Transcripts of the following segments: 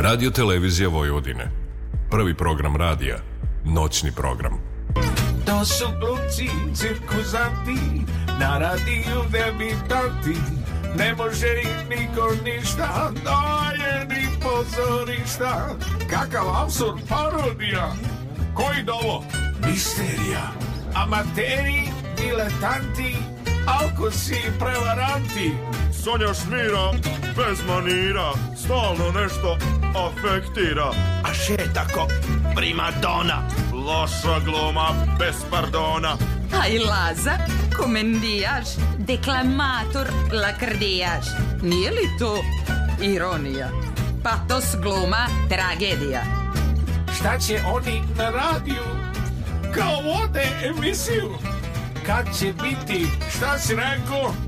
Radio Televizija Vojvodine. Prvi program radija. Noćni program. To su glumci, cirkuzanti, na radiju debitanti. Ne može im niko ništa, daje ni pozorišta. Kakav absurd parodija, koji dovo? Misterija. Amateri, diletanti, alkosi i prevaranti. Sonja Šmira, bez manira, stalno nešto afektira. A še tako, primadona. Loša gluma, bez pardona. Aj Laza, komendijaš, deklamator, lakrdijaš. Nije li to ironija? Patos gluma, tragedija. Šta će oni na radiju? Kao vode emisiju. Kad će biti, šta si rekao?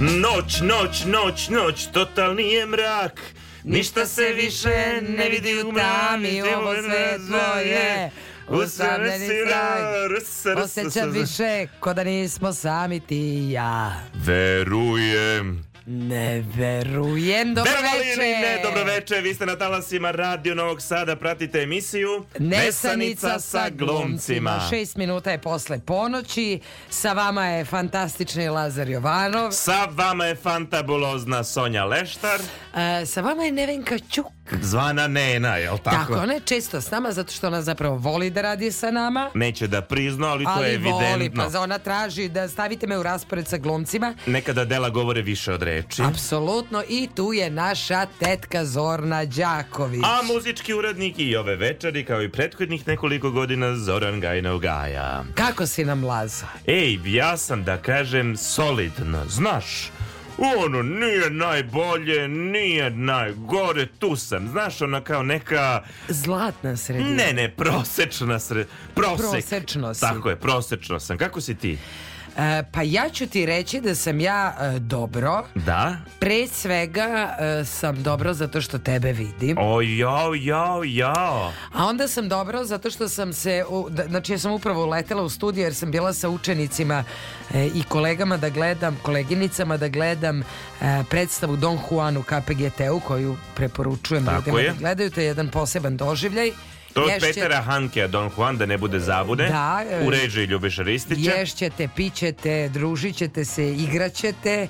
Noć, noć, noć, noć, totalni je mrak. Ništa se više ne vidi u tami, ovo svetlo je Usamljeni zrak Osjećam više ko da nismo sami ti i ja Verujem. Ne verujem, dobro veče ne, dobro veče, vi ste na talasima Radio Novog Sada, pratite emisiju Nesanica sa glumcima. Šest minuta je posle ponoći. Sa vama je fantastični Lazar Jovanov. Sa vama je fantabulozna Sonja Leštar, E, Sa vama je Nevenka Ćuk zvana Nena, jel tako? Tako, ona je često s nama zato što ona zapravo voli da radi sa nama Neće da prizna, ali to je Ali voli, evidentno. pa ona traži da stavite me u raspored sa glumcima Nekada dela govore više od reči. Apsolutno i tu je naša tetka Zorna Đaković A muzički urednik i ove večeri, kao i prethodnih nekoliko godina, Zoran Gajnov Gaja. Kako si nam Laza? Ej, ja sam da kažem solidno, znaš, ono nije najbolje, nije najgore, tu sam, znaš, ona kao neka, Zlatna sredina ne, ne, prosečna sre, prosek. Prosečno si. Tako je, prosečno sam. Kako si ti? E, Pa ja ću ti reći da sam ja e, dobro Da? Pre svega e, sam dobro zato što tebe vidim O, jao, jao, jao. A onda sam dobro zato što sam se, u- da- znači ja sam upravo uletela u studiju jer sam bila sa učenicima e, i kolegama da gledam, koleginicama da gledam e, predstavu Don Juan u KPGT-u koju preporučujem Tako ljudima je. da gledaju, to je jedan poseban doživljaj. To je od Petera Hankea, Don Juan, da ne bude zabune. Da, e, U režiji Ljubiša Ristića. Ješćete, pićete, družit ćete se, igraćete.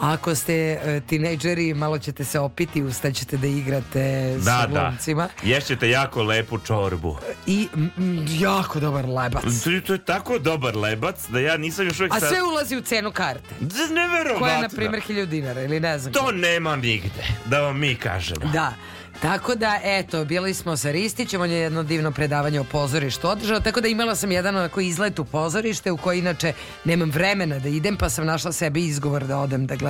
Ako ste e, tinejdžeri, malo ćete se opiti, ustaćete da igrate sa Da, da. glumcima. Ješćete jako lepu čorbu. I jako dobar lebac. To, to je tako dobar lebac da ja nisam još uvijek A sve ulazi u cenu karte. Neverovatno. Koja je, na primjer, 1000 dinara ili ne znam. To nema nigde, da vam mi kažemo. Da. Tako da, eto, bili smo sa Ristićem, on je jedno divno predavanje o pozorištu održao, tako da imala sam jedan onako izlet u pozorište u koji inače nemam vremena da idem, pa sam našla sebi izgovor da odem da gledam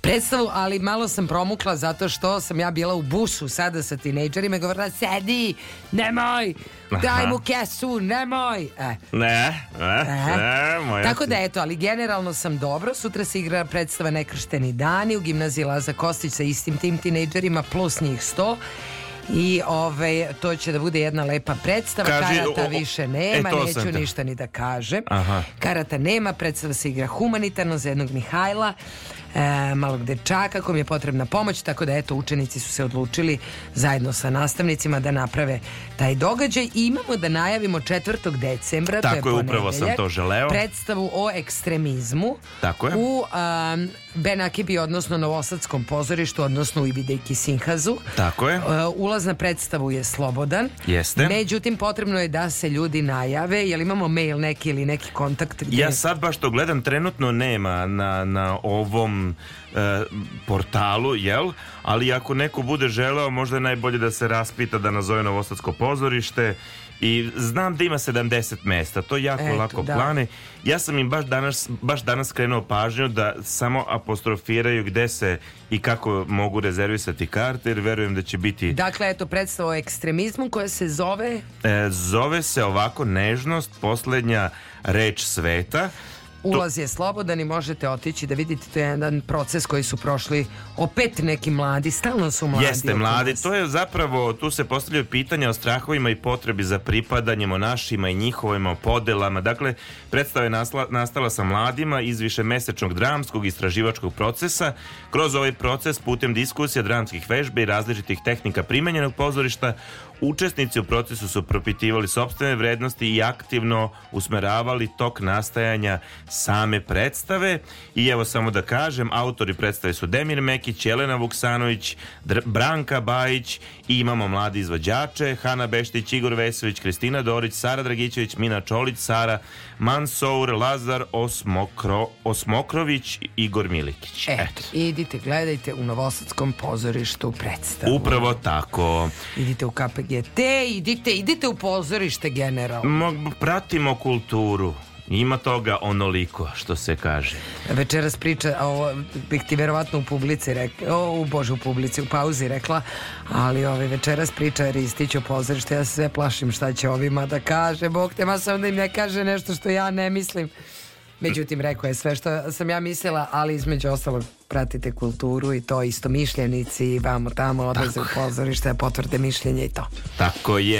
predstavu, ali malo sam promukla zato što sam ja bila u busu sada sa tinejdžerima i govorila, sedi, nemoj, daj mu kesu, nemoj. E, Ne, ne, ne, moja Tako da eto, ali generalno sam dobro. Sutra se igra predstava Nekršteni dani u gimnaziji Laza Kostić sa istim tim tinejdžerima plus njih 100. I ovaj, to će da bude jedna lepa predstava. Kaži, Karata o- više nema, e, to sam neću ništa ni da kažem. Aha. Karata nema, predstava se igra humanitarno za jednog Mihajla, e, malog dečaka kom je potrebna pomoć, tako da eto učenici su se odlučili zajedno sa nastavnicima da naprave taj događaj i imamo da najavimo 4. decembra, to Tako je, upravo sam to želeo. predstavu o ekstremizmu Tako je. u um, Ben Akibi, odnosno Novosadskom pozorištu, odnosno u Ibidejki Sinhazu. Tako je. Uh, ulaz na predstavu je slobodan. Jeste. Međutim, potrebno je da se ljudi najave. Jel imamo mail neki ili neki kontakt? Gdje... Ja sad baš to gledam, trenutno nema na, na ovom e, portalu, jel? Ali ako neko bude želeo, možda je najbolje da se raspita da nazove Novosadsko pozorište i znam da ima 70 mesta, to jako Eto, lako da. plane. Ja sam im baš danas, baš danas krenuo pažnju da samo apostrofiraju gde se i kako mogu rezervisati karte, jer verujem da će biti... Dakle, eto, predstava o ekstremizmu koja se zove... E, zove se ovako nežnost, poslednja reč sveta. Ulaz je slobodan i možete otići da vidite to je jedan proces koji su prošli opet neki mladi, stalno su mladi. Jeste mladi, to je zapravo, tu se postavljaju pitanja o strahovima i potrebi za pripadanjem, o našima i njihovim o podelama. Dakle, predstava je nasla, nastala sa mladima iz višemesečnog dramskog istraživačkog procesa. Kroz ovaj proces, putem diskusija, dramskih vežbe i različitih tehnika primenjenog pozorišta, Učesnici u procesu su propitivali sobstvene vrednosti i aktivno usmeravali tok nastajanja same predstave. I evo samo da kažem, autori predstave su Demir Mekić, Jelena Vuksanović, Dr Branka Bajić i imamo mladi izvođače, Hana Beštić, Igor Vesović, Kristina Dorić, Sara Dragićević, Mina Čolić, Sara Mansour, Lazar Osmokro, Osmokrović, Igor Milikić. Eto, idite, gledajte u Novosadskom pozorištu predstavu. Upravo tako. Idite u KPGT, idite, idite u pozorište generalno. Mo- pratimo kulturu. Ima toga onoliko, što se kaže. Večeras priča, ovo bih ti verovatno u publici rekla, o, u Bože, u publici, u pauzi rekla, ali ove večeras priča Ristić o pozorište, ja se sve plašim šta će ovima da kaže, Bog te, ma sam da im ne kaže nešto što ja ne mislim. Međutim, rekao je sve što sam ja mislila, ali između ostalog pratite kulturu i to isto mišljenici i vamo tamo odlaze u pozorište, potvrde mišljenja i to. Tako je.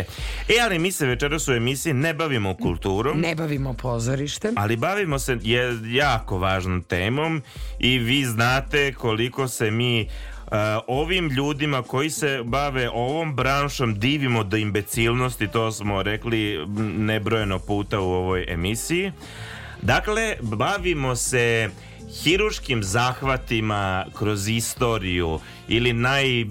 E, ali mi se večeras u emisiji ne bavimo kulturom. Ne bavimo pozorištem. Ali bavimo se je, jako važnom temom i vi znate koliko se mi uh, ovim ljudima koji se bave ovom branšom divimo do imbecilnosti, to smo rekli nebrojeno puta u ovoj emisiji. Dakle, bavimo se hiruškim zahvatima kroz istoriju ili naj, e,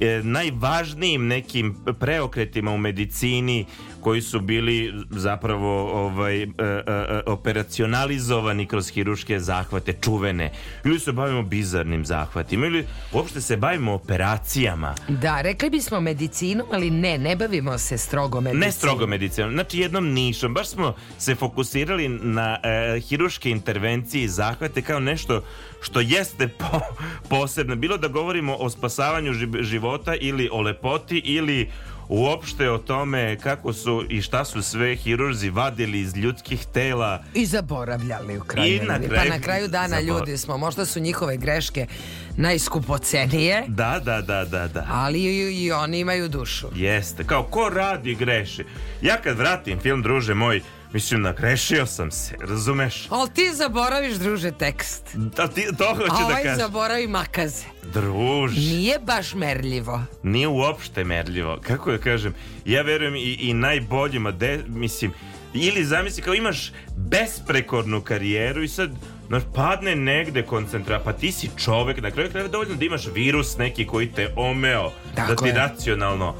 e, najvažnijim nekim preokretima u medicini koji su bili zapravo ovaj, e, e, e, operacionalizovani kroz hiruške zahvate, čuvene. Ili se bavimo bizarnim zahvatima, ili uopšte se bavimo operacijama. Da, rekli bismo medicinom, ali ne, ne bavimo se strogo medicinom. Ne strogo medicinom, znači jednom nišom. Baš smo se fokusirali na e, hiruške intervencije zahvate kao nešto što jeste po, posebno. Bilo da govorimo o spasavanju ži- života ili o lepoti ili uopšte o tome kako su i šta su sve hirurzi vadili iz ljudskih tela. I zaboravljali u kraju. I na pa kraju na kraju dana zabor- ljudi smo, možda su njihove greške najskupocenije, Da, da, da, da, da. ali i, i oni imaju dušu. Jeste, kao ko radi greši. Ja kad vratim film, druže moj, mislim, nagrešio sam se, razumeš? Ali ti zaboraviš, druže, tekst. Da, ti, to hoću A da ovaj kažem. zaboravi makaze. Druž. Nije baš merljivo. nije uopšte merljivo. Kako da kažem, ja verujem i, i najboljima, de, mislim, ili zamisli kao imaš besprekornu karijeru i sad Znaš, padne negde koncentra, pa ti si čovek, na kraju krajeva dovoljno da imaš virus neki koji te omeo, Tako da ti je. racionalno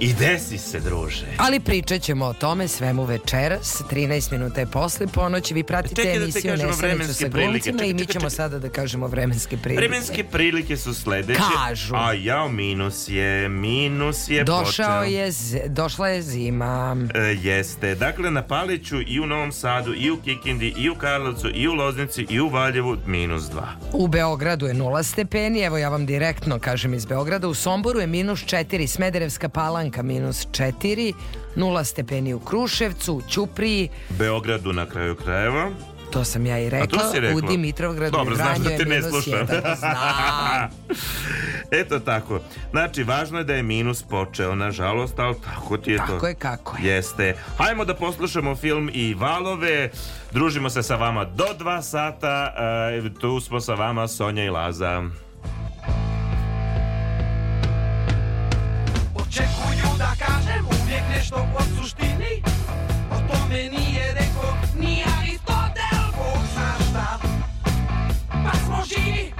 i desi se, druže. Ali pričat ćemo o tome svemu večeras. 13 minuta je posle ponoći. Vi pratite Čekaj da emisiju kažemo Nesreću sa glumcima Čekaj, i mi ćemo čekaj. sada da kažemo vremenske prilike. Vremenske prilike su sledeće. Kažu. A jao, minus je, minus je Došao počeo. je, z- došla je zima. E, jeste. Dakle, na Paliću i u Novom Sadu, i u Kikindi, i u Karlovcu, i u Loznici, i u Valjevu minus 2. U Beogradu je 0 stepeni, evo ja vam direktno kažem iz Beograda. U Somboru je minus 4, Smederevska palanka minus 4, 0 stepeni u Kruševcu, u Ćupriji, Beogradu na kraju krajeva. to sam ja i A rekla, to si rekla. u Dimitrovgradu Dobro, znaš da te ne slušam. 1. Znam. Eto tako. Znači, važno je da je minus počeo, nažalost, ali tako ti je to. Tako je kako je. Jeste. Hajmo da poslušamo film i valove. Družimo se sa vama do dva sata. E, tu smo sa vama Sonja i Laza. Očekuju da kažem uvijek nešto o suštini. O tome nije rekao ni Aristotel. Bog zna šta. Pa smo živi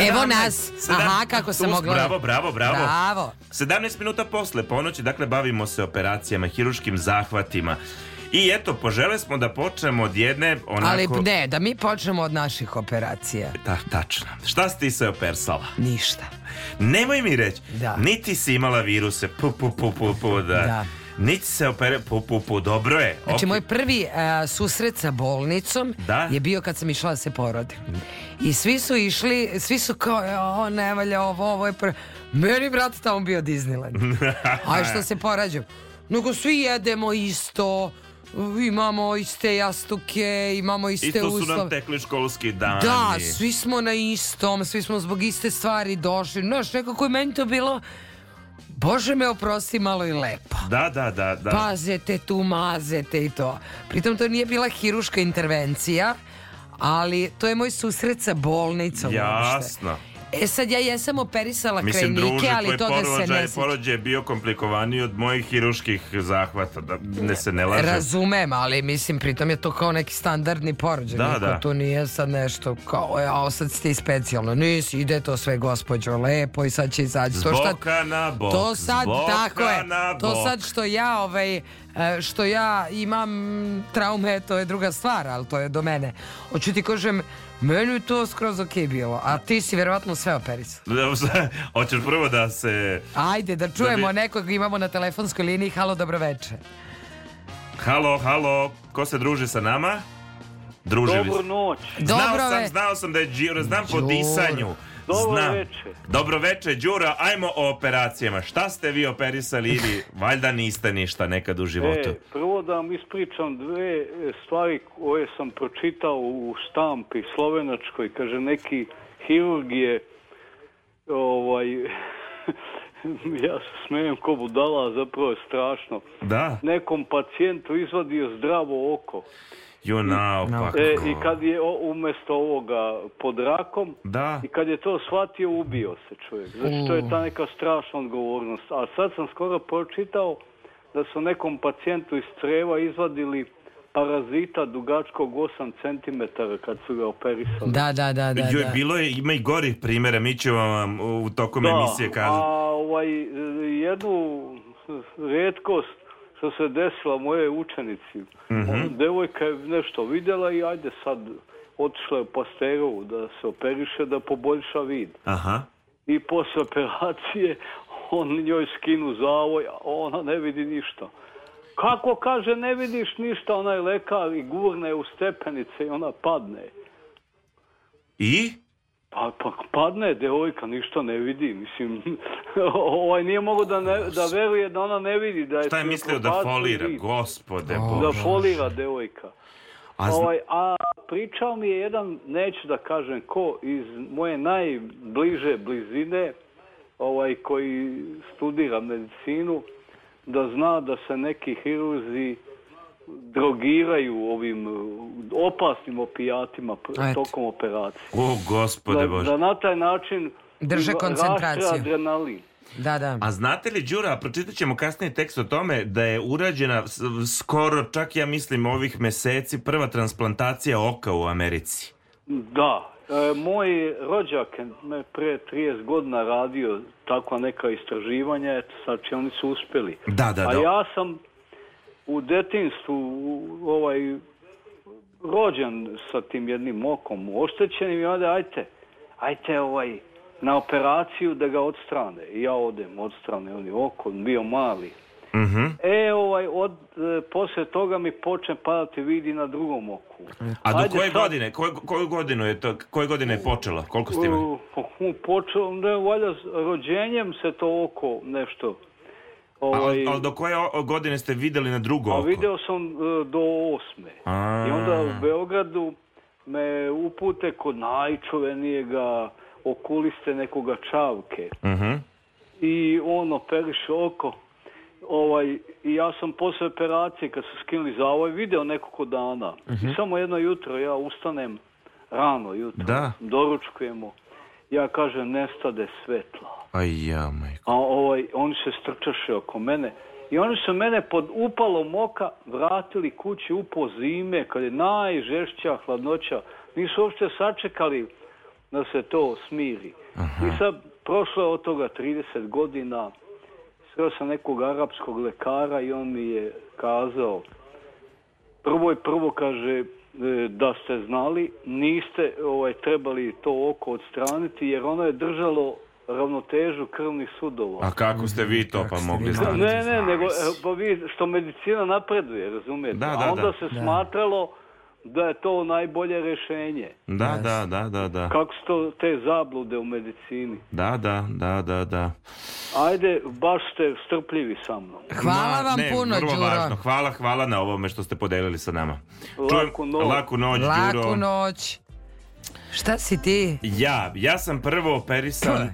Evo nas. Aha, kako sam Tu- mogla- Bravo, bravo, bravo. Bravo. 17 minuta posle ponoći, dakle, bavimo se operacijama, hiruškim zahvatima. I eto, požele smo da počnemo od jedne onako... Ali ne, da mi počnemo od naših operacija. Ta, tačno. Šta si ti se opersala? Ništa. Nemoj mi reći. Da. Niti si imala viruse. Pu, pu, pu, pu, pu, da. Da. Niti se opere... Pu, pu, pu, dobro je. Znači, Ok. moj prvi a, susret sa bolnicom Da. je bio kad sam išla da se porodim. I svi su išli, svi su kao, o, ne valja ovo, ovo je prvi. Meni, brate, tamo bio Disneyland. A što se porađam? Nego svi jedemo isto, imamo iste jastuke, imamo iste Isto su uslove. nam tekli školski dani. Da, svi smo na istom, svi smo zbog iste stvari došli. Znaš, nekako je meni to bilo, Bože me oprosti malo i lepo. Da, da, da, da. Pazete tu, mazete i to. Pritom to nije bila hiruška intervencija, ali to je moj susret sa bolnicom. uopšte. E sad ja jesam operisala Mislim, krajnike, druže, ali to da se ne sjeća. porođaj je bio komplikovaniji od mojih hiruških zahvata, da ne se ne laže. Razumem, ali mislim, pritom je to kao neki standardni porođaj. Da, da. tu nije sad nešto kao, ja, sad si ti specijalno. Nisi, ide to sve gospođo lepo i sad će izaći. S To šta- na bok, To sad, tako je. na To sad što ja, ovaj, e, što ja imam traume, to je druga stvar, ali to je do mene. Hoću ti kažem, meni je to skroz ok bilo, a ti si verovatno sve operisao. Hoćeš prvo da se... Ajde, da čujemo bi- nekog imamo na telefonskoj liniji. Halo, dobroveče. Halo, halo, ko se druži sa nama? Družili Dobru se. noć. Znao Dobro sam, ve- znao sam da je Đuro, znam po disanju. Dobro Znam. veče. Dobro veče, Đura, ajmo o operacijama. Šta ste vi operisali ili valjda niste ništa nekad u životu? E, prvo da vam ispričam dve e, stvari koje sam pročitao u štampi slovenačkoj. Kaže, neki hirurg je ovaj, ja se smijem ko budala, zapravo je strašno. Da, Nekom pacijentu izvadio zdravo oko. Ju naopako. E, I kad je o- umjesto ovoga pod rakom, Da. i kad je to shvatio, ubio se čovjek. Znači, to je ta neka strašna odgovornost. A sad sam skoro pročitao da su nekom pacijentu iz creva izvadili parazita dugačkog 8 cm kad su ga operisali. Da, da, da, da. Joj, da. bilo je, ima i gorih primjera, mi ćemo vam u tokom Da, emisije a kazati. ovaj, jednu rijetkost što se desilo moje učenici. Mhm. Ona devojka je nešto vidjela i ajde sad otišla je u Pasterovu da se operiše da poboljša vid. Aha. I posle operacije on njoj skinu zavoj, a ona ne vidi ništa. Kako kaže ne vidiš ništa, onaj lekar i gurne u stepenice i ona padne. I? Pa, pa padne devojka, ništa ne vidi. Mislim, ovaj nije mogo da, ne, da veruje da ona ne vidi. Da je Šta je mislio da folira? vid. Gospode Da Bože. folira devojka. A zna- ovaj, a pričao mi je jedan, neću da kažem ko, iz moje najbliže blizine, ovaj, koji studira medicinu, da zna da se neki hirurzi drogiraju ovim uh, opasnim opijatima Eto. tokom operacije. O, gospode Da, Bože. da na taj način Drže koncentraciju. adrenalin. Da, da. A znate li, Đura, pročitat ćemo kasnije tekst o tome da je urađena skoro, čak ja mislim ovih meseci, prva transplantacija oka u Americi. Da, e, moj rođak me pre 30 godina radio takva neka istraživanja, eto, znači oni su uspjeli. Da, da, A da. ja sam u detinstvu ovaj, rođen sa tim jednim okom oštećenim i onda ajte, ajte ovaj, na operaciju da ga odstrane. I ja odem, odstrane oni oko, bio mali. Mhm. E, ovaj, od, e, poslije toga mi počne padati vidi na drugom oku. A do Ajde koje sad- godine? Koje, koju godinu je to? Koje godine je počelo? Koliko ste imali? Počeo, ne, valjda s rođenjem se to oko nešto. Ovaj, Ali, do koje godine ste vidjeli na drugo a oko? video sam e, do osme. A. I onda u Beogradu me upute kod najčuvenijega okuliste nekoga čavke. Mhm. I on operiše oko. Ovaj, I ja sam posle operacije kad su skinuli zavoj video nekoliko dana. Mhm. I samo jedno jutro ja ustanem rano jutro. Da. Doručkujemo. Ja kažem nestade svetla. Aj ja, majko. A ovaj, oni se strčaše oko mene. I oni su mene pod upalom oka vratili kući upo zime, kad je najžešća hladnoća. Nisu uopšte sačekali da se to smiri. I sad, prošlo je od toga 30 godina, sreo sam nekog arapskog lekara i on mi je kazao, prvo i prvo kaže, da ste znali, niste ovaj, trebali to oko odstraniti, jer ono je držalo ravnotežu krvnih sudova. A kako ste vi to pa mogli znati? Ne, ne, nego e, pa vi, što medicina napreduje, razumijete? Da, da, A onda da. se Da. smatralo da je to najbolje rješenje. Da, da, da, da, da. Kako su to te zablude u medicini? Da, da, da, da, da. Ajde, baš ste strpljivi sa mnom. Hvala Ma, vam ne, puno, vrlo Đuro. važno. Hvala, hvala na ovome što ste podelili sa nama. Laku noć. Laku noć, Laku Đuro. noć. Šta si ti? Ja, ja sam prvo operisan e,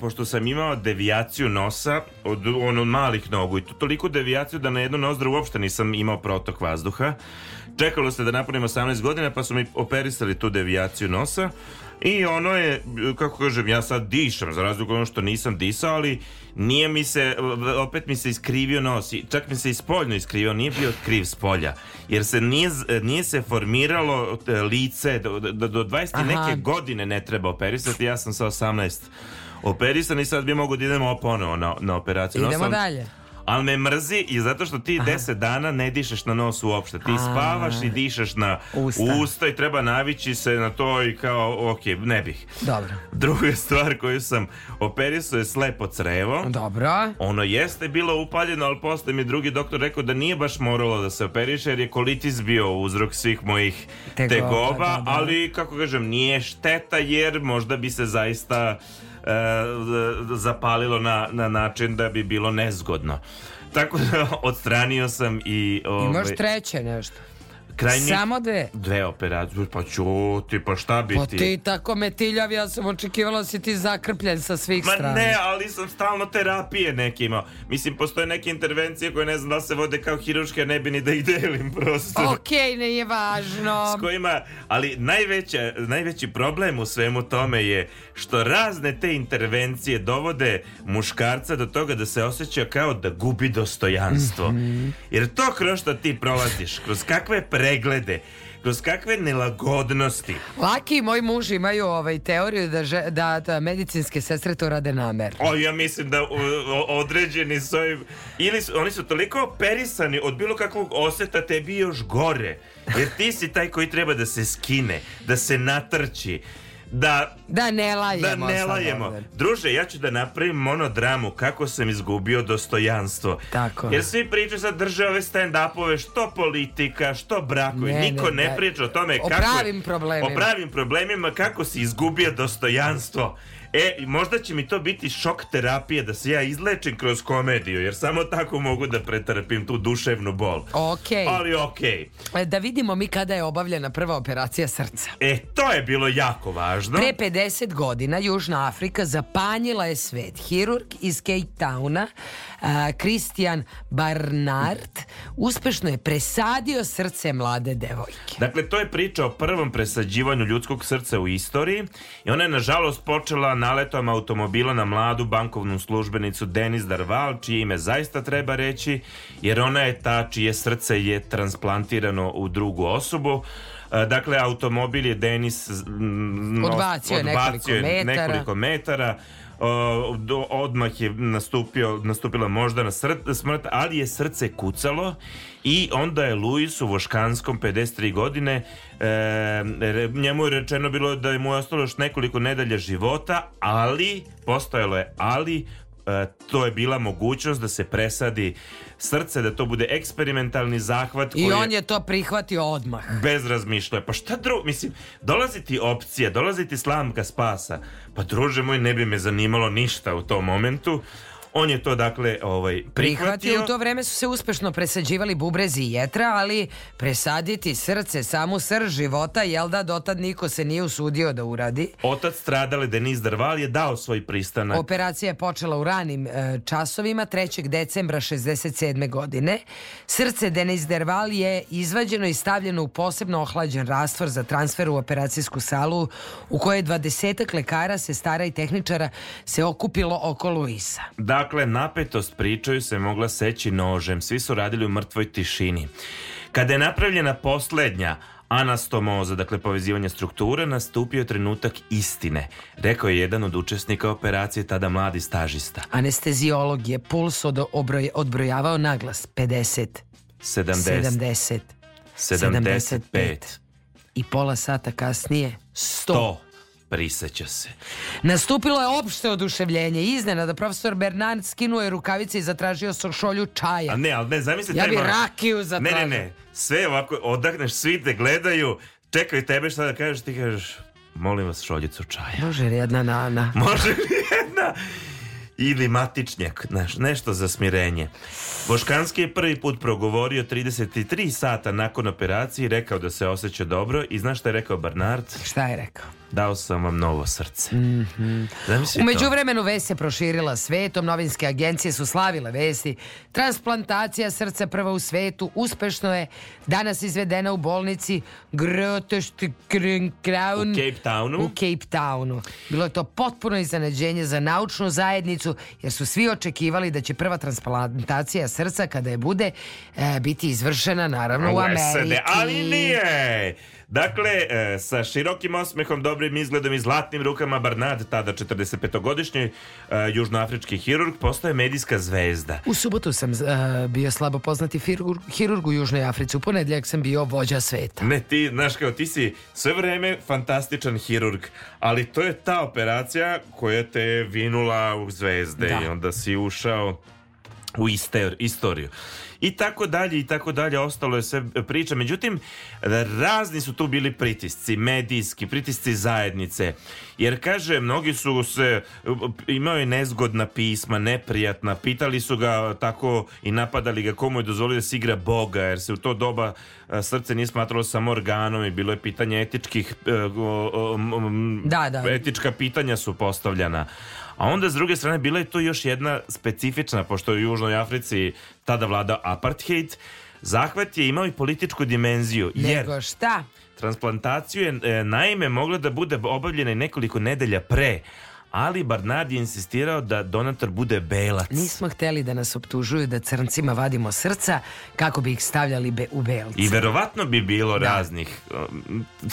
pošto sam imao devijaciju nosa od ono malih nogu i to toliko devijaciju da na jednu nozdru uopšte nisam imao protok vazduha. Čekalo se da napunim 18 godina pa su mi operisali tu devijaciju nosa i ono je, kako kažem, ja sad dišem za razliku ono što nisam disao, ali nije mi se, opet mi se iskrivio nos čak mi se i spoljno iskrivio, nije bio kriv s polja, jer se nije, nije se formiralo e, lice, do, do, do 20 i Aha. neke godine ne treba operisati, ja sam sa 18 operisan i sad bi mogu da idemo ponovo na, na operaciju Idemo nosa. dalje. Ali me mrzi i zato što ti 10 dana ne dišeš na nos uopšte. Ti A. spavaš i dišeš na Usta. usta i treba navići se na to i kao, ok, ne bih. Dobro. Druga stvar koju sam operisao je slepo crevo. Dobro. Ono jeste bilo upaljeno, ali posle mi drugi doktor rekao da nije baš moralo da se operiše jer je kolitis bio uzrok svih mojih Tegoba, tegoba, da, da. ali kako kažem nije šteta jer možda bi se zaista zapalilo na, na način da bi bilo nezgodno. Tako da odstranio sam i ovaj, Imaš treće nešto. krajnji Samo dve. dve operacije, pa ćuti, pa šta bi Pa ti? ti tako metiljav, ja sam očekivala si ti zakrpljen sa svih Ma strana. ne, ali sam stalno terapije neke imao. Mislim, postoje neke intervencije koje ne znam da se vode kao hiruške, ne bi ni da ih delim prosto. Okej, nije važno. S kojima, ali najveća, najveći problem u svemu tome je što razne te intervencije dovode muškarca do toga da se osjeća kao da gubi dostojanstvo. Jer to kroz što ti prolaziš, kroz kakve preglede, kroz kakve nelagodnosti. Laki i moj muž imaju ovaj teoriju da, že- da, da medicinske sestre to rade namerno. O, ja mislim da o, o- određeni su ovim- ili su, oni su toliko operisani od bilo kakvog oseta tebi još gore. Jer ti si taj koji treba da se skine, da se natrči, da Da ne lajemo. da ne lajemo. Druže, ja ću da napravim monodramu kako sam izgubio dostojanstvo. Tako. Jer svi pričaju sad drže ove stand-upove, što politika, što brakovi. Ne, Niko ne, ne, priča o tome O kako... je- pravim problemima. O pravim problemima, kako si izgubio dostojanstvo. E, možda će mi to biti šok terapije da se ja izlečim kroz komediju, jer samo tako mogu da pretrpim tu duševnu bol. Okej. Ali okej. E, Da vidimo mi kada je obavljena prva operacija srca. E, to je bilo jako važno. Pre 50 godina Južna Afrika zapanjila je svet. Hirurg iz Cape Towna, a, Christian Barnard, uspešno je presadio srce mlade devojke. Dakle, to je priča o prvom presađivanju ljudskog srca u istoriji i ona je nažalost počela naletom automobila na mladu bankovnu službenicu Denis Darval, čije ime zaista treba reći, jer ona je ta čije srce je transplantirano u drugu osobu. E, Dakle, automobil je Denis Odbacio nekoliko odbacio je metara. nekoliko metara. O, do, odmah je nastupio, nastupila možda na smrt, ali je srce kucalo i onda je Luisu Voškanskom 53 godine e, njemu je rečeno bilo da je mu je ostalo još nekoliko nedelja života, ali postojalo je ali e, to je bila mogućnost da se presadi srce, da to bude eksperimentalni zahvat I koji on je to prihvatio odmah. bez razmišljaja. Pa šta drugo, mislim, dolazi ti opcija, dolazi ti slamka spasa. Pa druže moj, ne bi me zanimalo ništa u tom momentu. On je to dakle ovaj, Prihvatio, prihvatio. u to vreme su se uspešno presađivali bubrezi i jetra, ali presaditi srce, samu srž života, jel da, dotad niko se nije usudio da uradi. Otac stradale Denis Darval je dao svoj pristanak. Operacija je počela u ranim e, časovima 3. decembra 67. godine. Srce Denis Derval je izvađeno i stavljeno u posebno ohlađen rastvor za transfer u operacijsku salu u kojoj 20 lekara, sestara i tehničara se okupilo oko Luisa. Dakle, napetost pričaju se mogla seći nožem. Svi su radili u mrtvoj tišini. Kada je napravljena poslednja anastomoza, dakle povezivanje struktura, nastupio je trenutak istine. Rekao je jedan od učesnika operacije, tada mladi stažista. Anesteziolog je puls od, obroj, odbrojavao naglas 50, 70, 70, 75, i pola sata kasnije 100. 100. Priseća se. Nastupilo je opšte oduševljenje. Iznenada profesor Bernard skinuo je rukavice i zatražio šolju čaja. A ne, ali ne, zamisli Ja taj bi rakiju Ne, zatražio. ne, ne. Sve ovako, odahneš, svi te gledaju, čekaju tebe šta da kažeš, ti kažeš, molim vas šoljicu čaja. Može li jedna nana? Može li jedna? Ili matičnjak, znaš, nešto za smirenje. Boškanski je prvi put progovorio 33 sata nakon operacije i rekao da se osjeća dobro i znaš šta je rekao Bernard? Šta je rekao? Dao sam vam novo srce. Mhm. Zamisli U međuvremenu vest se proširila svetom, novinske agencije su slavile vesti. Transplantacija srca prva u svetu uspešno je danas izvedena u bolnici Grotestkrown U Cape Townu. U Cape Townu. Bilo je to potpuno iznenađenje za naučnu zajednicu jer su svi očekivali da će prva transplantacija srca kada je bude e, biti izvršena naravno u Americi. Ali nije! Dakle, e, sa širokim osmehom, dobrim izgledom i zlatnim rukama Barnard, tada 45-godišnji e, južnoafrički hirurg, postaje medijska zvezda. U subotu sam e, bio slabo poznati hirurg, hirurg u Južnoj Africi. U ponedjeljak sam bio vođa sveta. Ne, ti, znaš kao, ti si sve vreme fantastičan hirurg, ali to je ta operacija koja te vinula u zvezde Da. i onda si ušao u ister, istoriju. I tako dalje, i tako dalje, ostalo je sve priča. Međutim, razni su tu bili pritisci, medijski, pritisci zajednice. Jer, kaže, mnogi su se, imao je nezgodna pisma, neprijatna, pitali su ga tako i napadali ga komu je dozvolio da se igra Boga, jer se u to doba a, srce nije smatralo samo organom i bilo je pitanje etičkih, e, Da, da. etička pitanja su postavljana. A onda s druge strane bila je to još jedna specifična, pošto je u Južnoj Africi tada vlada apartheid, zahvat je imao i političku dimenziju, jer Nego šta? Transplantaciju je e, naime mogla da bude obavljena i nekoliko nedelja pre, ali Barnard je insistirao da donator bude belac. Nismo hteli da nas optužuju da crncima vadimo srca kako bi ih stavljali be u belce. I verovatno bi bilo raznih.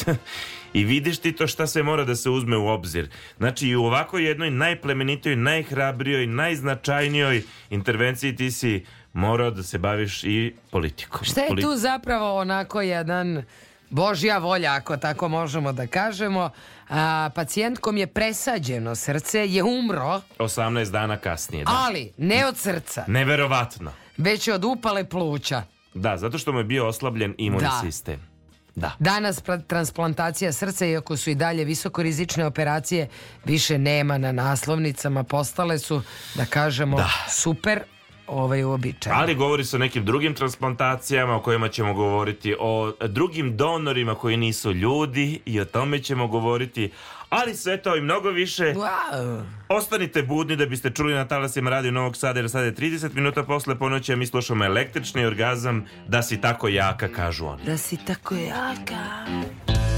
I vidiš ti to šta sve mora da se uzme u obzir. Znači i u ovako jednoj najplemenitoj, najhrabrijoj, najznačajnijoj intervenciji ti si morao da se baviš i politikom. Šta je tu zapravo onako jedan Božja volja, ako tako možemo da kažemo. A, pacijentkom je presađeno srce, je umro, 18 dana kasnije. Da. ali ne od srca, Neverovatno. već od upale pluća. Da, zato što mu je bio oslabljen imunni Da. sistem. Da. Danas transplantacija srca, iako su i dalje visokorizične operacije, više nema na naslovnicama, postale su, da kažemo, super ovaj uobičajene. Ali govori se o nekim drugim transplantacijama o kojima ćemo govoriti, o drugim donorima koji nisu ljudi i o tome ćemo govoriti, ali sve to i mnogo više. Wow. Ostanite budni da biste čuli na talasima Radio Novog Sada jer sada je 30 minuta posle ponoći, a mi slušamo električni orgazam da si tako jaka, kažu oni. Da si tako jaka.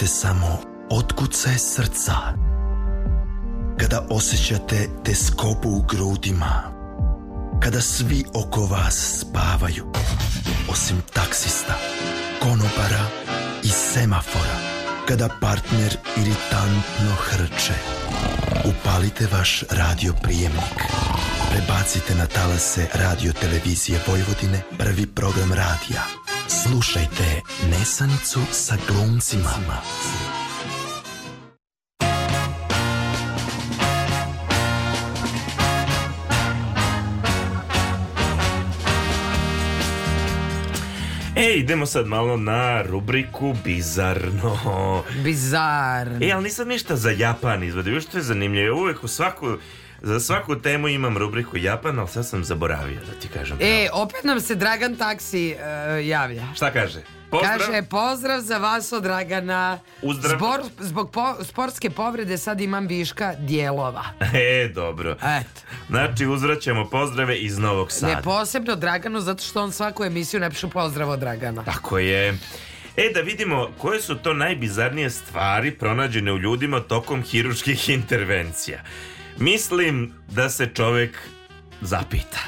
Čujete samo otkucaje srca. Kada osjećate teskobu u grudima. Kada svi oko vas spavaju. Osim taksista, konobara i semafora. Kada partner iritantno hrče. Upalite vaš radio prijemnik. Prebacite na talase radio televizije Vojvodine prvi program radija. Slušajte Nesanicu sa glumcima. E, idemo sad malo na rubriku Bizarno. Bizar. E, ali nisam ništa za Japan izvadio. Još što je zanimljivo. Uvek u svaku, za svaku temu imam rubriku Japan, ali sad sam zaboravio da ti kažem. E, opet nam se Dragan Taksi e, javlja. Šta kaže? Pozdrav. Kaže, pozdrav za vas od Dragana. Uzdrav. Zbor, zbog po- sportske povrede sad imam viška dijelova. E, dobro. Eto. Znači, uzvraćamo pozdrave iz Novog Sada. Ne posebno Draganu, zato što on svaku emisiju ne piše pozdrav od Dragana. Tako je. E, da vidimo koje su to najbizarnije stvari pronađene u ljudima tokom hiruških intervencija. Mislim da se čovek zapita.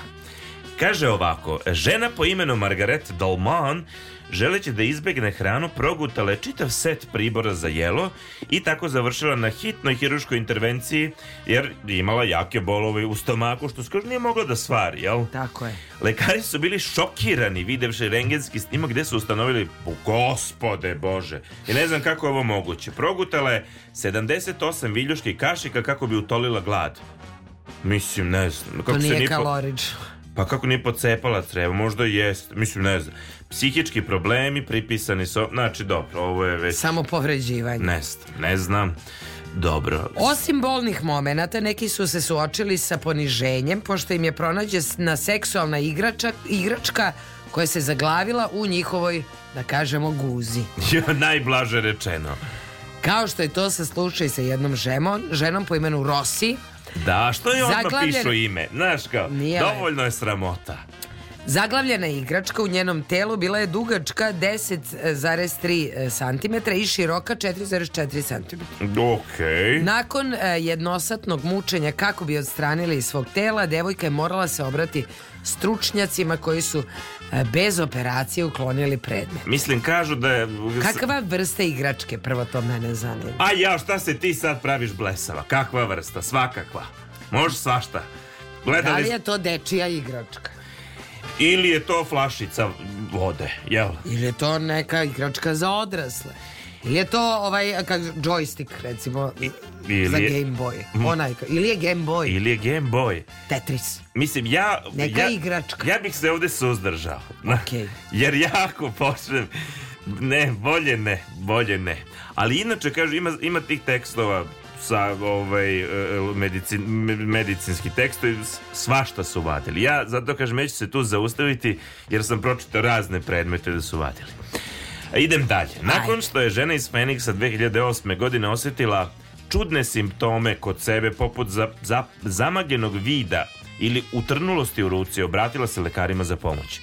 Kaže ovako, žena po imenu Margaret Dolman želeći da izbegne hranu progutala je čitav set pribora za jelo i tako završila na hitnoj hiruškoj intervenciji jer je imala jake bolove u stomaku što skoro nije mogla da stvari, jel? Tako je. Lekari su bili šokirani videvši rengenski snimak gde su ustanovili, "O, gospode bože, i ne znam kako je ovo moguće. Progutala je 78 viljuških kašika kako bi utolila glad. Mislim, ne znam. To Kako se nije ni po- pa kako nije pocepala treba, možda jest, mislim ne znam. Psihički problemi pripisani su, znači dobro, ovo je već... Samo povređivanje. Ne ne znam. Dobro. Osim bolnih momenata, neki su se suočili sa poniženjem, pošto im je pronađena seksualna igrača, igračka koja se zaglavila u njihovoj, da kažemo, guzi. Najblaže rečeno. Kao što je to sa slučaj sa jednom ženom, ženom po imenu Rossi, Da, što je Zaglavljen- pišu ime? Znaš kao, Nije dovoljno je sramota. Zaglavljena igračka u njenom telu bila je dugačka 10,3 cm i široka 4,4 cm. Okej. Nakon e, jednosatnog mučenja kako bi odstranili iz svog tela, devojka je morala se obrati stručnjacima koji su e, bez operacije uklonili predmet. Mislim, kažu da je... Kakva vrsta igračke, prvo to mene zanima. A ja, šta se ti sad praviš blesava? Kakva vrsta? Svakakva. Može svašta. Da Gledali li je to dečija igračka? Ili je to flašica vode, jel? Ili je to neka igračka za odrasle? Ili je to ovaj kak, joystick recimo ili za je- Game Boy? Mm. Onaj, ili je Game Boy? Ili je Game Boy. Tetris. Mislim, ja... Neka ja, igračka. Ja bih se ovde suzdržao. Okej. Jer jako počnem... Ne, bolje ne, bolje ne. Ali inače, kažu, ima, ima tih tekstova sa ovaj, e, medicin, me- medicinski tekstovi, svašta su vadili. Ja zato kažem, neću se tu zaustaviti jer sam pročitao razne predmete da su vadili. Idem dalje. Nakon što je žena iz Feniksa 2008. godine osjetila čudne simptome kod sebe poput za, za, zamagljenog vida ili utrnulosti u ruci, obratila se lekarima za pomoć.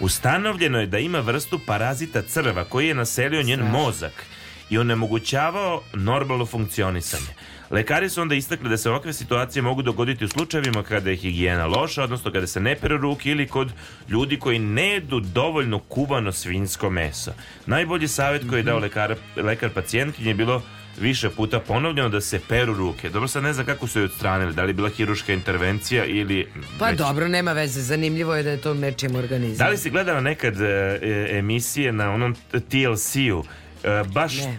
Ustanovljeno je da ima vrstu parazita crva koji je naselio njen mozak i onemogućavao normalno funkcionisanje. Lekari su onda istakli da se ovakve situacije mogu dogoditi u slučajevima kada je higijena loša, odnosno kada se ne peru ruke ili kod ljudi koji ne jedu dovoljno kuvano svinjsko meso. Najbolji savjet koji je dao lekar, lekar pacijentkinje je bilo više puta ponovljeno da se peru ruke. Dobro, sad ne znam kako su je odstranili, da li je bila hiruška intervencija ili... Pa već- dobro, nema veze. Zanimljivo je da je to nečijem organizmu. Da li si gledala nekad e, e, emisije na onom TLC-u? E, baš Ne.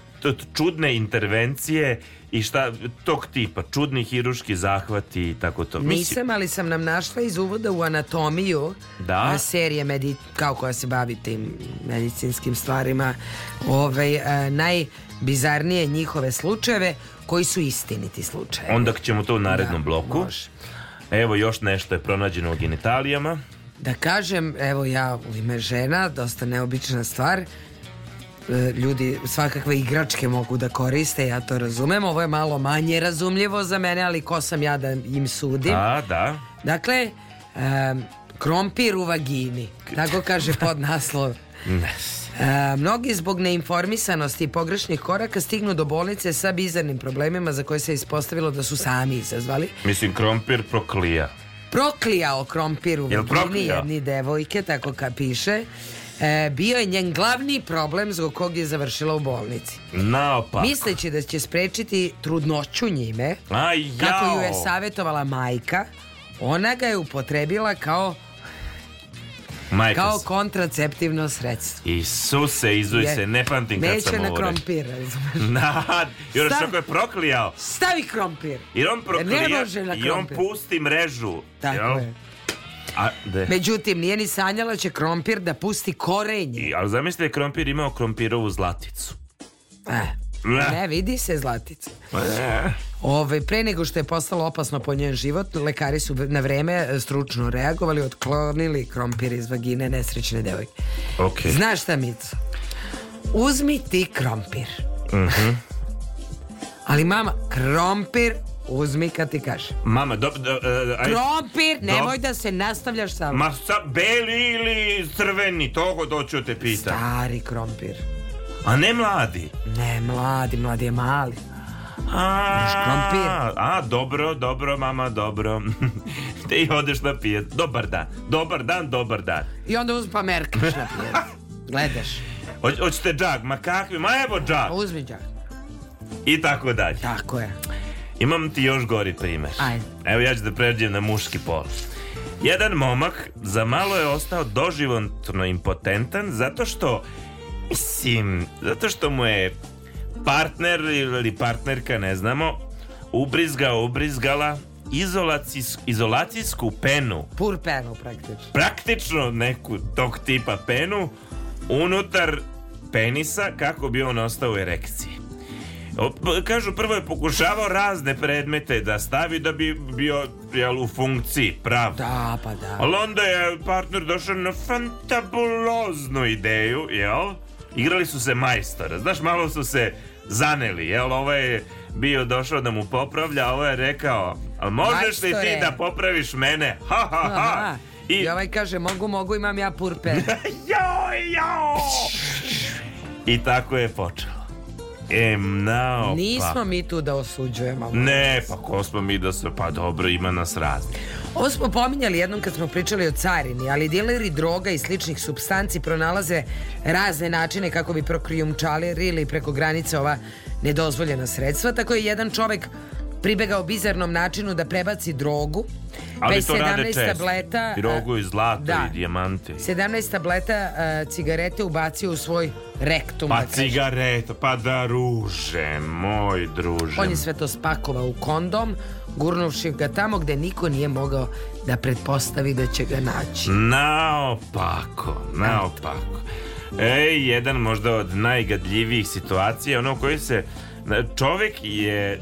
Čudne intervencije i šta tog tipa, čudni hiruški zahvati i tako to. Mislim, Nisam, ali sam nam našla iz uvoda u anatomiju Da. a, serije medi, kao koja se bavi tim medicinskim stvarima ovaj, a, najbizarnije njihove slučajeve koji su istiniti slučajevi. onda ćemo to u narednom Da, bloku. može. Evo još nešto je pronađeno u genitalijama. Da kažem, evo ja u ime žena, dosta neobična stvar, E, ljudi svakakve igračke mogu da koriste, ja to razumem, ovo je malo manje razumljivo za mene, ali ko sam ja da im sudim. Da, da. Dakle, em, krompir u vagini, tako kaže pod naslov Ne. E, mnogi zbog neinformisanosti i pogrešnih koraka stignu do bolnice sa bizarnim problemima za koje se ispostavilo da su sami izazvali. Mislim, krompir proklija. Proklijao krompir u Jel vagini jedni devojke, tako ka piše. E, bio je njen glavni problem zbog kog je završila u bolnici. Naopak. Misleći da će sprečiti trudnoću njime, Aj, kako ju je savjetovala majka, ona ga je upotrebila kao, Majka kao s- kontraceptivno sredstvo. Isuse, izuj se, ne pamtim kad Neće sam na ovo krompir, razumeš? Na, još kako je proklijao. Stavi krompir. Jer on proklija Ne može na i on krompir. pusti mrežu. Tako jel? je. A, de. Međutim, nije ni sanjala da će krompir da pusti korenje. I, ali zamislite, krompir imao krompirovu zlaticu. E, Ne. ne, vidi se zlatica. E. Ove, pre nego što je postalo opasno po njen život, lekari su na vreme e, stručno reagovali, otklonili krompir iz vagine nesrećne devojke. Ok. Znaš šta, Mico? Uzmi ti krompir. Mhm. Ali mama, krompir uzmi kad ti kaže. Mama, do, do, e, aj- Krompir, do- nemoj da se nastavljaš sa... Ma sa beli ili crveni, to doću te pita. Stari krompir. A ne mladi. Ne, mladi, mladi je mali. A. A, dobro, dobro, mama, dobro. Ti odeš na pijet. Dobar dan, dobar dan, dobar dan. I onda uzmi pa merkaš na pijetu. Gledaš. Hoć- Hoćete džak, ma kakvi, ma evo džak. Uzmi đak. I tako dalje. Tako je. Imam ti još gori primer. Ajde. Evo ja ću da pređem na muški pol. Jedan momak za malo je ostao doživotno impotentan zato što, mislim, zato što mu je partner ili partnerka, ne znamo, ubrizgao, ubrizgala izolacijs- izolacijsku penu, Purpenu praktično. praktično neku tog tipa penu, unutar penisa kako bi on ostao u erekciji. Kažu, prvo je pokušavao razne predmete da stavi da bi bio jel, u funkciji, prav. Da, pa da. Ali onda je partner došao na fantabuloznu ideju, jel? Igrali su se majstora, znaš, malo su se zaneli, jel? Ovo je bio došao da mu popravlja, a ovo je rekao, ali možeš li ti da popraviš mene? Ha, ha, ha. Aha. I, I ovaj kaže, mogu, mogu, imam ja purpen. joj, joj! I tako je počelo. Em, nao, Nismo mi tu da osuđujemo. Ne, pa ko smo mi da se, pa dobro, ima nas razni. Ovo smo pominjali jednom kad smo pričali o carini, ali dileri droga i sličnih substanci pronalaze razne načine kako bi prokrijumčalili preko granice ova nedozvoljena sredstva. Tako je jedan čovek pribegao bizarnom načinu da prebaci drogu. Ali Bez to rade 17 često. tableta, Drogu i zlato da. i dijamanti. 17 tableta a, cigarete ubacio u svoj rektum. Pa da cigareta, pa da ruže, moj druže. On je sve to spakovao u kondom, gurnuvši ga tamo gde niko nije mogao da pretpostavi da će ga naći. Naopako, naopako. Ej, jedan možda od najgadljivijih situacija, ono koji se čovjek je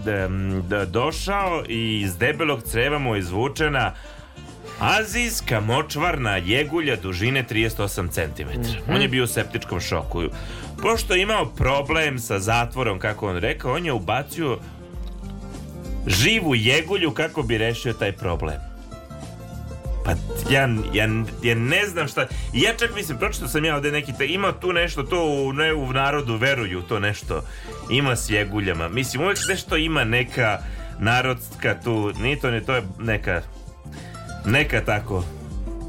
da, došao i iz debelog creva mu je izvučena azijska močvarna jegulja dužine 38 cm. Mhm. On je bio u septičkom šoku. Pošto je imao problem sa zatvorom, kako on rekao, on je ubacio živu jegulju kako bi rešio taj problem. Pa ja, ja, ja ne znam šta... Ja čak mislim, pročitao sam ja ovde neki... Ima tu nešto, to u, ne, u narodu veruju, to nešto ima s jeguljama. Mislim, uvijek nešto ima neka narodska tu... Nije to, ne, to je neka... Neka tako...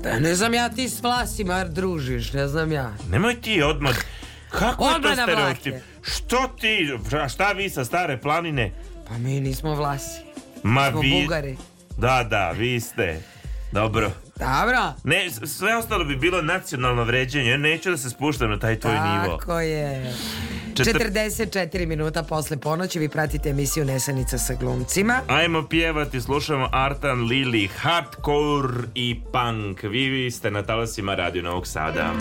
Da ne znam ja ti s vlasima družiš, ne znam ja. Nemoj ti odmah... Kako je to stereotip? Što ti... Šta vi sa stare planine? Pa mi nismo vlasi. Ma Smo vi... Bugari. Da, da, vi ste... Dobro. Dobro. Ne, sve ostalo bi bilo nacionalno vređenje. Ja neću da se spuštam na taj tvoj nivo. Tako je. Četir- 44 minuta posle ponoći vi pratite emisiju Nesanica sa glumcima. Ajmo pjevati, slušamo Artan Lili, hardcore i punk. Vi, vi ste na talasima Radio Novog Sada.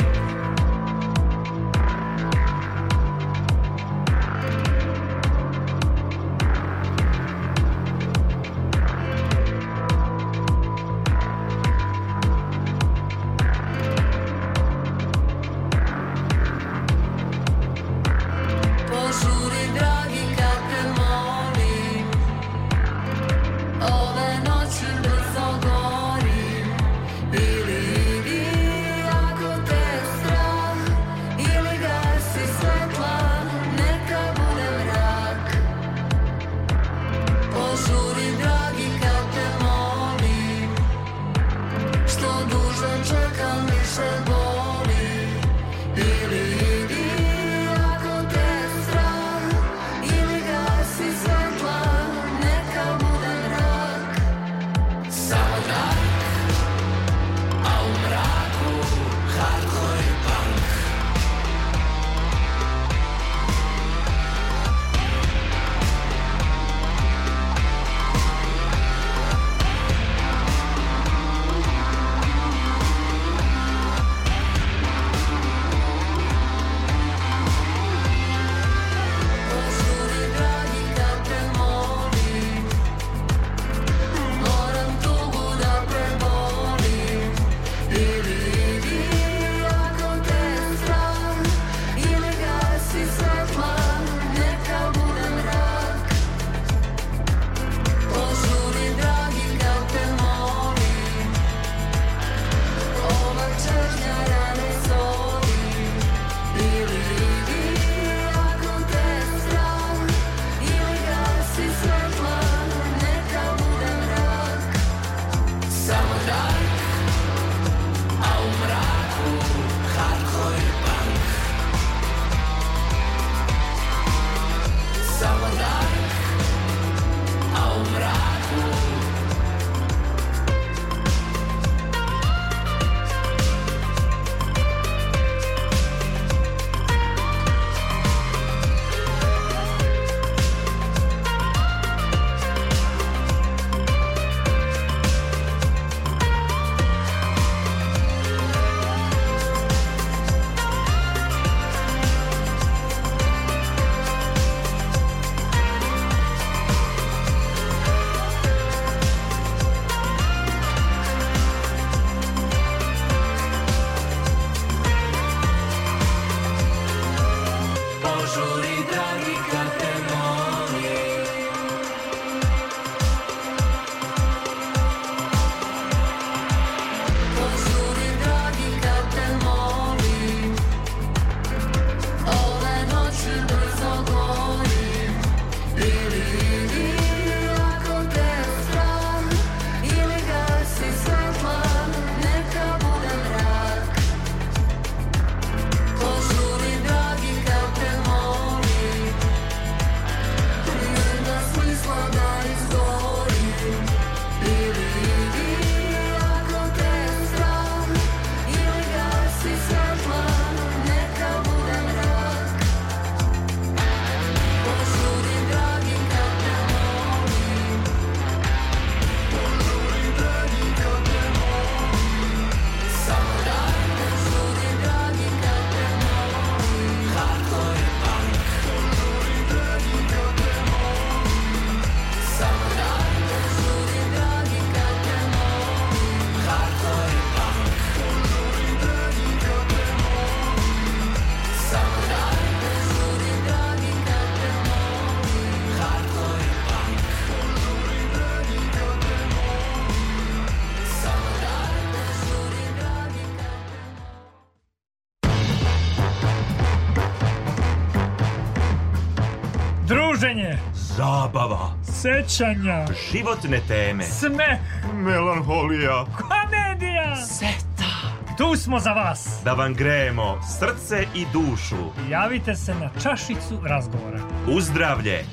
Zabava. Sećanja. Životne teme. Sme. Melanholija. Komedija. Seta. Tu smo za vas. Da vam grejemo srce i dušu. Javite se na čašicu razgovora. Uzdravlje.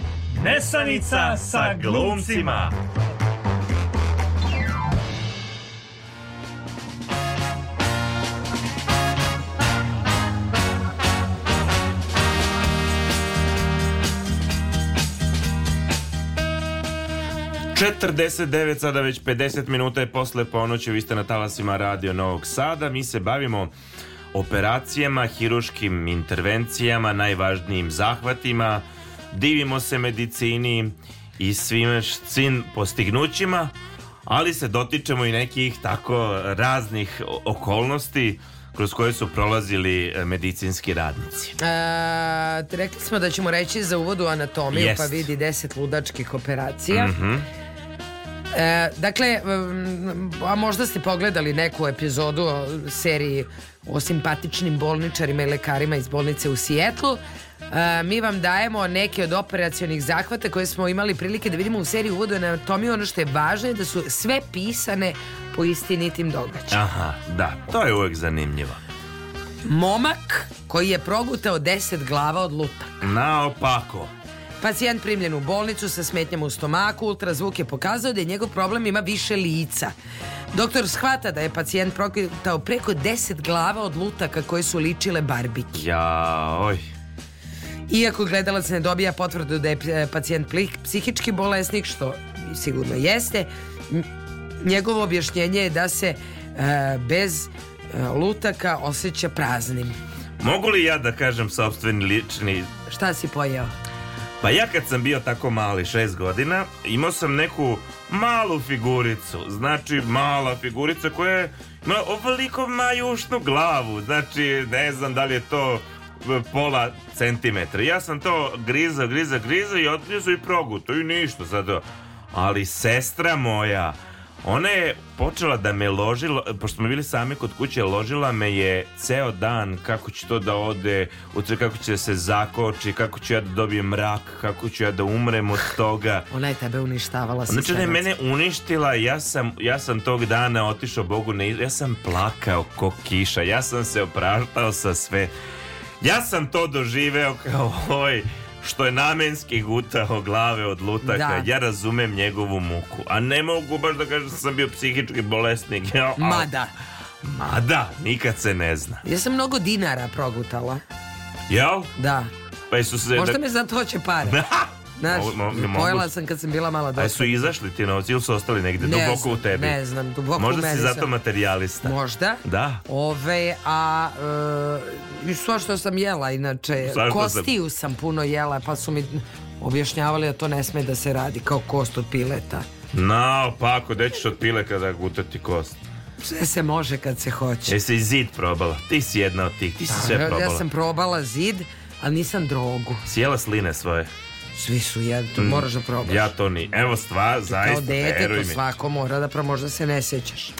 Nesanica sa glumcima. Četrdeset devet, sada već 50 minuta je posle ponoći, vi ste na talasima Radio Novog Sada, mi se bavimo operacijama, hiruškim intervencijama, najvažnijim zahvatima, divimo se medicini i svim, svim postignućima, ali se dotičemo i nekih tako raznih okolnosti kroz koje su prolazili e, medicinski radnici. E, rekli smo da ćemo reći za uvod u anatomiju, Jest. pa vidi deset ludačkih operacija. Mhm. E, dakle, a možda ste pogledali neku epizodu o seriji o simpatičnim bolničarima i lekarima iz bolnice u Sijetlu. E, mi vam dajemo neke od operacionih zahvata koje smo imali prilike da vidimo u seriji Uvodu anatomiju. Ono što je važno je da su sve pisane po istinitim događajima. Aha, da, to je uvek zanimljivo. Momak koji je progutao 10 glava od luta. Naopako. Pacijent primljen u bolnicu sa smetnjama u stomaku, ultrazvuk je pokazao da je njegov problem ima više lica. Doktor shvata da je pacijent progutao preko 10 glava od lutaka koje su ličile barbiki. Ja, oj. Iako gledalac ne dobija potvrdu da je e, pacijent psihički bolesnik, što sigurno jeste, njegovo objašnjenje je da se e, bez e, lutaka osjeća praznim. Mogu li ja da kažem sopstveni lični Šta si pojeo? Pa ja kad sam bio tako mali, šest godina, imao sam neku malu figuricu. Znači, mala figurica koja je ima ovoliko majušnu glavu. Znači, ne znam da li je to e, pola centimetra. Ja sam to griza, griza, griza i odgrizo i proguto i ništa sad. Ali sestra moja, ona je počela da me ložila, pošto smo bili sami kod kuće, ložila me je ceo dan kako će to da ode, kako će da se zakoči, kako ću ja da dobijem mrak, kako ću ja da umrem od toga. Ona je tebe uništavala Znači, ona je mene uništila, ja sam, ja sam tog dana otišao Bogu na iz- ja sam plakao ko kiša, ja sam se opraštao sa sve. Ja sam to doživeo kao oj, što je namenski gutao glave od lutaka. Da. Ja razumem njegovu muku. A ne mogu baš da kažem da sam bio psihički bolesnik. Mada. Mada, nikad se ne zna. Ja sam mnogo dinara progutala. Jel? Da. Pa su se... Možda me zato hoće pare. Znaš, Mo- mo- mogu- pojela sam kad sam bila mala A dosta. su izašli ti novci ili su ostali negde Ne duboko znam, u tebi? ne znam, duboko u Možda meni si zato sam. materijalista. Možda. Da. Ove, a e, sva što sam jela, inače, Svašta kostiju sam puno jela, pa su mi objašnjavali da to ne sme da se radi kao kost od pileta. Naopako, gde ćeš od pile kada gutati kost? Sve se može kad se hoće. Jesi i zid probala? Ti si jedna od tih, ti si sve ja, probala. ja sam probala zid, ali nisam drogu. Sjela sline svoje. Svi su jedni, to Mm, moraš da probaš. Ja to ni. Evo stvar, Kao zaista, dete, veruj to svako mora da pro možda se ne sećaš.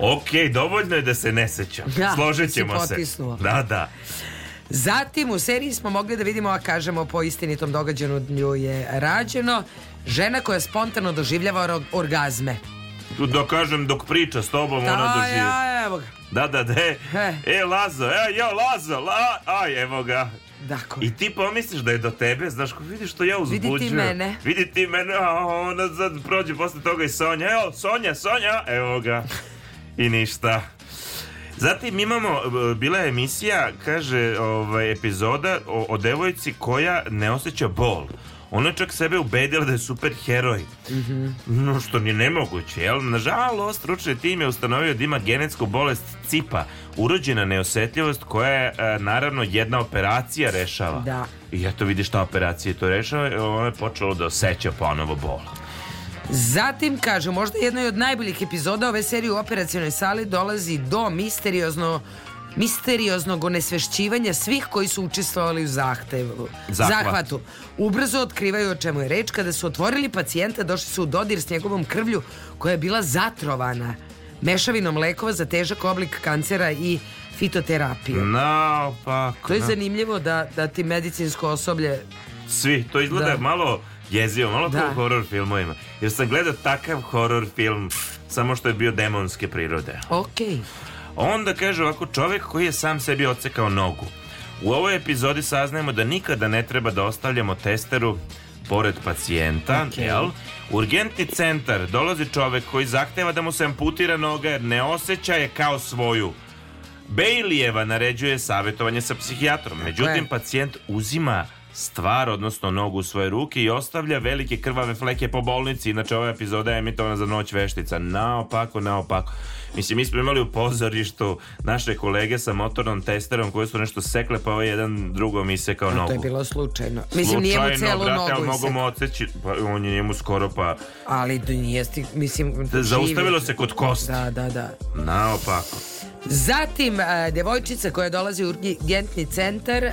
Ok, dovoljno je da se ne sećam. Da, Složit si ćemo se. potisnuo. Da, da. Zatim u seriji smo mogli da vidimo, a kažemo po istinitom događanju je rađeno, žena koja spontano doživljava or- orgazme. Tu da kažem, dok priča s tobom, ona A, doživi. ja, evo ga. Da, da, de. E, Lazo, e, ja, Lazo, la, aj, evo ga. Dakle. I ti pomisliš da je do tebe, znaš, ko vidiš što ja uzbuđujem. Vidi ti mene. Vidi ti mene, a ona sad prođe posle toga i Sonja. Evo, Sonja, Sonja, evo ga. I ništa. Zatim imamo, e, bila je emisija, kaže, ovaj, epizoda o, o devojci koja ne osjeća bol. Ona čak sebe ubedila da je super heroj. No što ni nemoguće, jel? Nažalost, stručni tim je ustanovio da ima genetsku bolest cipa, urođena neosetljivost koja je e, naravno jedna operacija rešava. Da. I eto vidi šta operacija to rešava, i ona je počela da osjeća ponovo bol. Zatim, kaže, možda jednoj od najboljih epizoda ove serije u operacionoj sali dolazi do misteriozno misterioznog onesvešćivanja svih koji su učestvovali u zahtevu, Zahvat. zahvatu. Ubrzo otkrivaju o čemu je reč. Kada su otvorili pacijenta, došli su u dodir s njegovom krvlju koja je bila zatrovana mešavinom lekova za težak oblik kancera i fitoterapije. Naopako. To je na- zanimljivo da, da ti medicinsko osoblje Svi, to izgleda Da. malo jezivo, malo kao Da. u horror filmovima. Jer sam gledao takav horror film, samo što je bio demonske prirode. Okej. Onda kaže ovako čovjek koji je sam sebi ocekao nogu. U ovoj epizodi saznajemo da nikada ne treba da ostavljamo testeru pored pacijenta, Okej. jel? Urgentni centar dolazi čovjek koji zahteva da mu se amputira noga jer ne osjeća je kao svoju. Bejlijeva naređuje savjetovanje sa psihijatrom, međutim je. pacijent uzima stvar, odnosno nogu u svoje ruke i ostavlja velike krvave fleke po bolnici. Inače, ova epizoda je emitovana za noć veštica. Naopako, naopako. Mislim, mi smo imali u pozorištu naše kolege sa motornom testerom koji su nešto sekle, pa ovaj jedan drugom isekao nogu. to je bilo slučajno. Mislim, nije mu celu brate, nogu mogu isekao. mu odseći, pa on je njemu skoro pa Ali nije sti, mislim... zaustavilo živi. se kod kosti. Da, da, da. Naopako. Zatim, e, devojčica koja dolazi u urgentni centar e,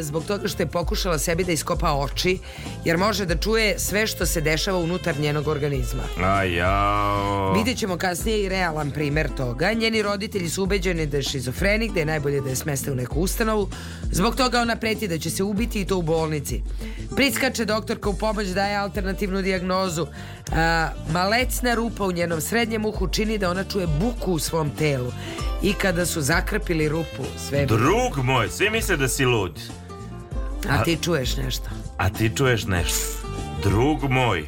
zbog toga što je pokušala sebi da iskopa oči, jer može da čuje sve što se dešava unutar njenog organizma. A jao. Vidjet ćemo kasnije i realan primer toga. Njeni roditelji su ubeđeni da je šizofrenik, da je najbolje da je smeste u neku ustanovu. Zbog toga ona preti da će se ubiti i to u bolnici. Priskače doktorka u pomoć, daje alternativnu dijagnozu. A, malecna rupa u njenom srednjem uhu čini da ona čuje buku u svom telu. I kada su zakrpili rupu, sve. Drug moj, svi misle da si lud. A ti čuješ nešto. A ti čuješ nešto. Drug moj.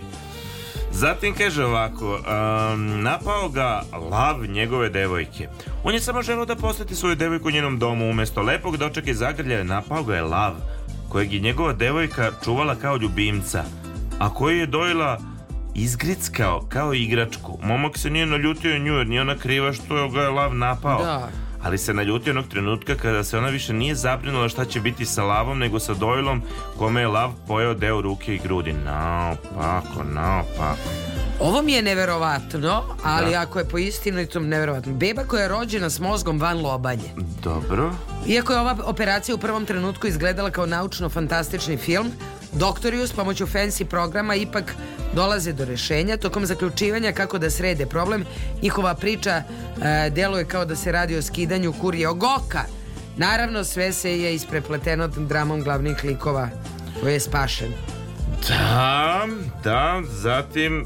Zatim kaže ovako, um, napao ga lav njegove devojke. On je samo želeo da posjeti svoju devojku u njenom domu. Umesto lepog dočeka i zagrljaja, napao ga je lav, kojeg je njegova devojka čuvala kao ljubimca, a koji je dojela izgrickao kao igračku. Momak se nije naljutio nju jer nije ona kriva što ga je lav napao. Da. Ali se naljutio onog trenutka kada se ona više nije zabrinula šta će biti sa lavom nego sa dojlom kome je lav pojeo deo ruke i grudi. Naopako, naopako. Ovo mi je neverovatno, ali Da. ako je po istinitom neverovatno. Beba koja je rođena s mozgom van lobanje. Dobro. Iako je ova operacija u prvom trenutku izgledala kao naučno-fantastični film, doktori uz pomoću fancy programa ipak dolaze do rešenja. Tokom zaključivanja kako da srede problem, njihova priča e, deluje kao da se radi o skidanju kurije oka. Naravno, sve se je isprepleteno dramom glavnih likova koji je spašen. Da, da, zatim e,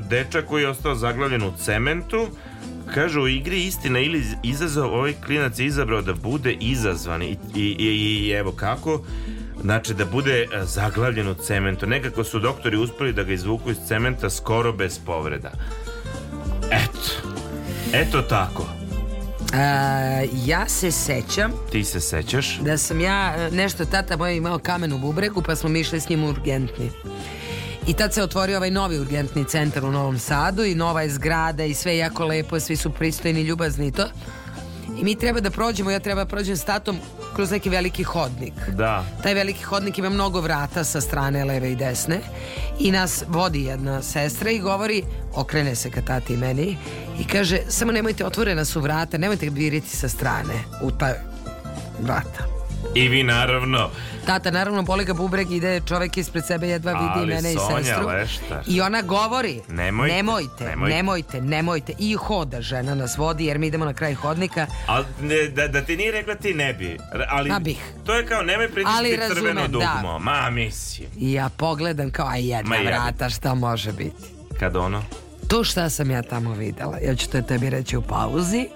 dečak koji je ostao zaglavljen u cementu Kaže u igri istina ili izazov ovaj klinac je izabrao da bude izazvan i, i, i, i evo kako Znači da bude e, zaglavljen u cementu Nekako su doktori uspeli da ga izvuku iz cementa skoro bez povreda. Eto. Eto tako. E, ja se sećam Ti se sećaš? da sam ja, e, nešto tata moj imao kamen u bubregu pa smo mi išli s njim urgentni. I tad se otvorio ovaj novi urgentni centar u Novom Sadu i nova je zgrada i sve jako lepo, svi su pristojni, ljubazni i to. I mi treba da prođemo, ja treba da prođem s tatom kroz neki veliki hodnik. Da Taj veliki hodnik ima mnogo vrata sa strane leve i desne i nas vodi jedna sestra i govori, okrene se ka tati i meni i kaže, samo nemojte, otvorena su vrata, nemojte viriti sa strane u ta vrata. I vi naravno Tata naravno boli ga bubreg, ide čovek ispred sebe jedva vidi Ali i mene i Sonja sestru. Leštar. I ona govori, Nemojte, nemojte, nemojte. nemojte, nemojte. I hoda žena nas vodi jer mi idemo na kraj hodnika. Ali ne, da, da ti nije rekla ti ne bi Ali Ma bih. to je kao nemoj Ali pritisnuti crveno da. dugmo Ma mislim I ja pogledam kao, a jedna Ma vrata, šta može biti? Kad ono To šta sam ja tamo videla, ja ću to tebi reći u pauzi,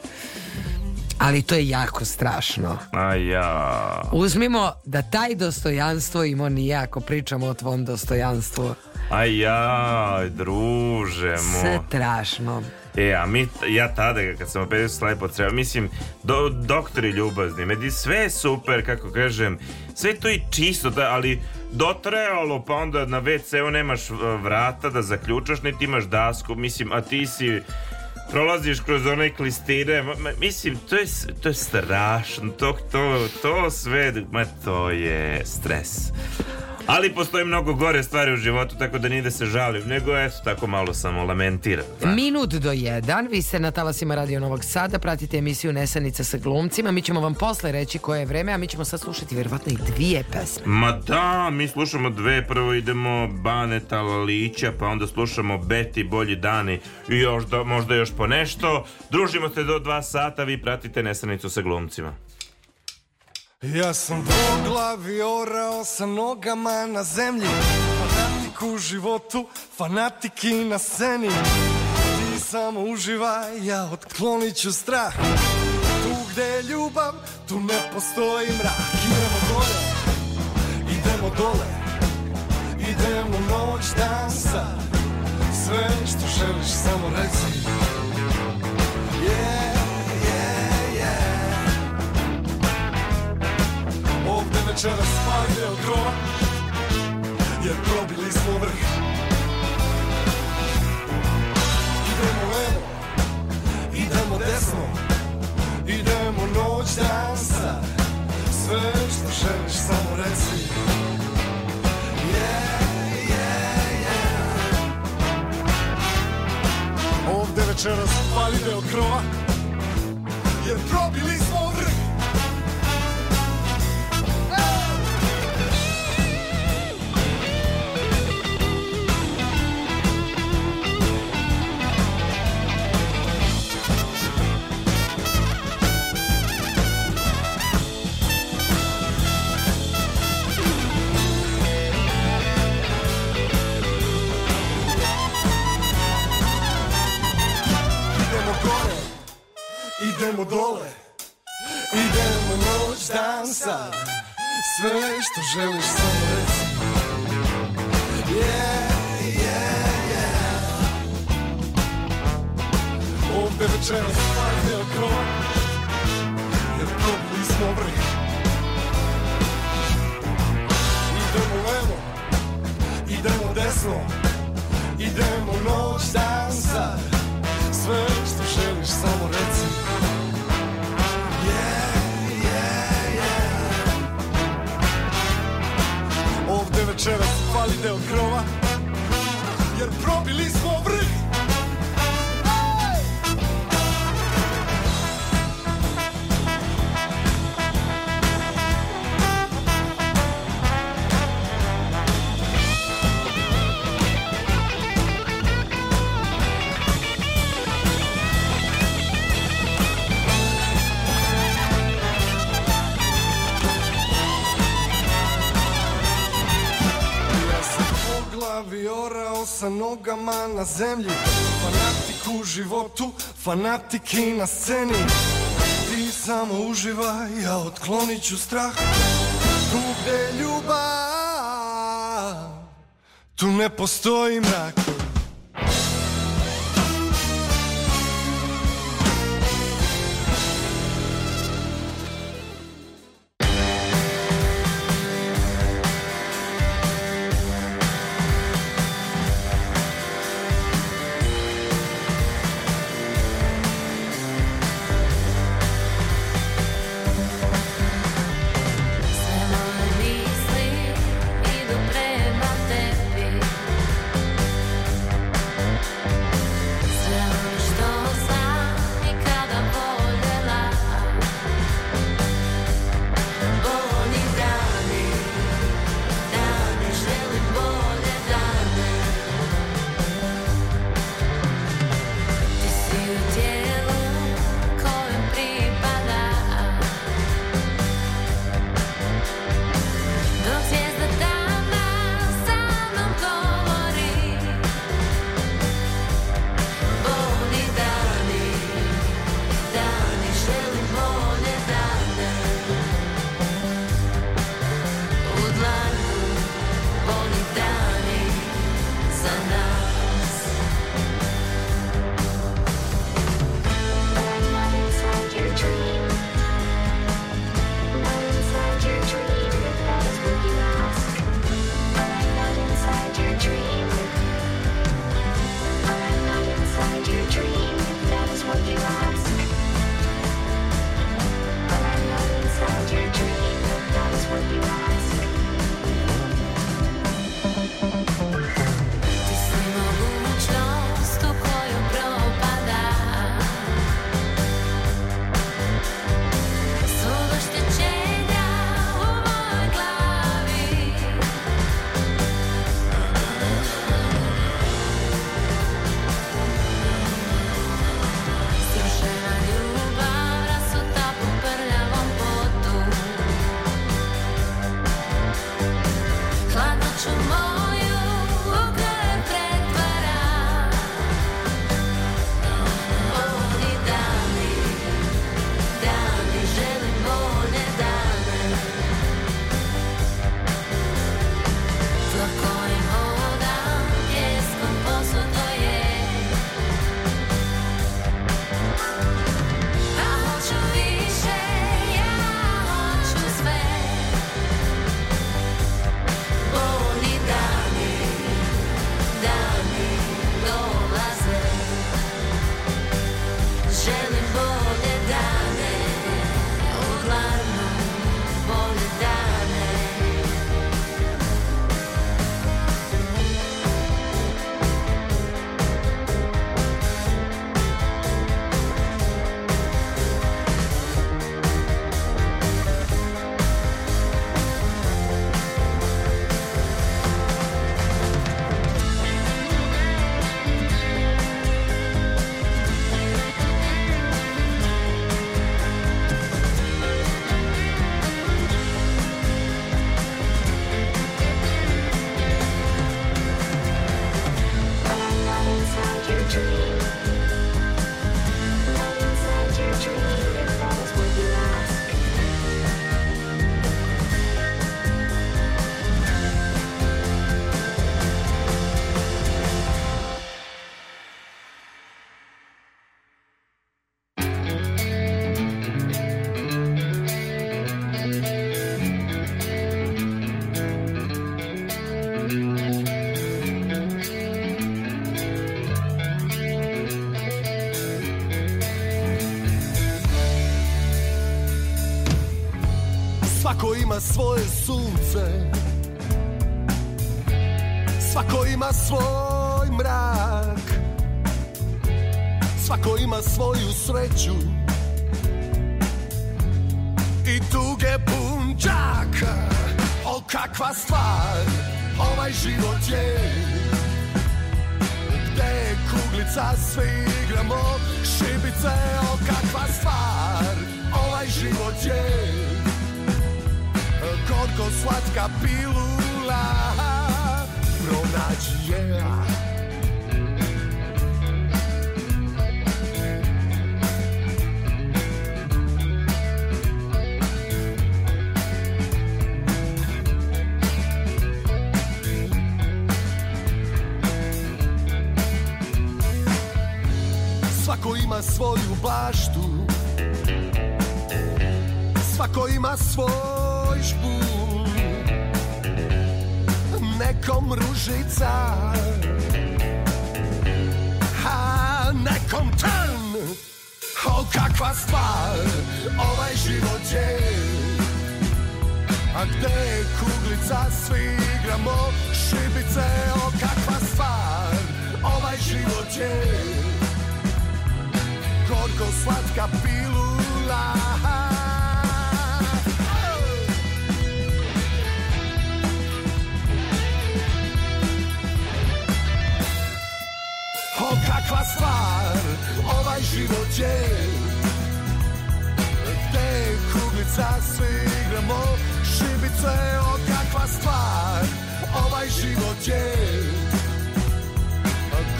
ali to je jako strašno. A ja Uzmimo da taj dostojanstvo imao nije ako pričamo o tvom dostojanstvu. A ja druže moj Strašno. E, a mi, ja tada kad sam opet slepo treba, mislim, do, doktori ljubazni, medi sve super, kako kažem, sve to i čisto, da, ali dotrajalo, pa onda na WC-u nemaš uh, vrata da zaključaš, niti imaš dasku, mislim, a ti si prolaziš kroz one klistire, ma- ma- mislim, to je, to je strašno, to, to, to sve, ma to je stres. Ali postoji mnogo gore stvari u životu, tako da nije da se žalim, nego eto, tako malo samo lamentiram. znaš. Minut do jedan, vi ste na talasima Radio Novog Sada, pratite emisiju Nesanica sa glumcima, mi ćemo vam posle reći koje je vreme, a mi ćemo sad slušati verovatno i dvije pesme. Ma da, mi slušamo dve, prvo idemo Baneta Lalića, pa onda slušamo Beti Bolji dani i još da, možda još po nešto. Družimo se do dva sata, vi pratite Nesanicu sa glumcima. Ja sam dvoglavi, orao sam nogama na zemlji. Ti Fanatik u životu, fanatik i na sceni. Ti samo uživaj, ja otklonit ću strah. Tu gde je ljubav, tu ne postoji mrak. Idemo gore, idemo dole. Idemo noć, dan, sad. Sve što želiš samo reci Ovde večeras smo vrh. Idemo Idemo desno Idemo noć, dan, sad Sve što želiš samo reci večeras. Palide od krova. Jer probili smo vrh Sve što nogama na zemlji. Fanatik u životu, fanatik i na sceni. Ti samo uživaj, ja otklonit ću strah. Tu gde ljubav, tu ne postoji mrak svoje sunce. Svako ima svoj mrak. Svako ima svoju sreću. I tuge pun džaka O kakva stvar. Ovaj život je. Gde je kuglica svi igramo. Šibice O kakva stvar. Ovaj život je Gorko slatka pilula Pronađi je. Svako ima svoju baštu. Svako ima svoj špun Nekom ružica A nekom trn. O kakva stvar Ovaj život je. A gde kuglica Svi igramo šibice O kakva stvar Ovaj život je. Gorko slatka pilula O kakva stvar Ovaj život je je kuglica Svi igramo šibice O kakva stvar Ovaj život je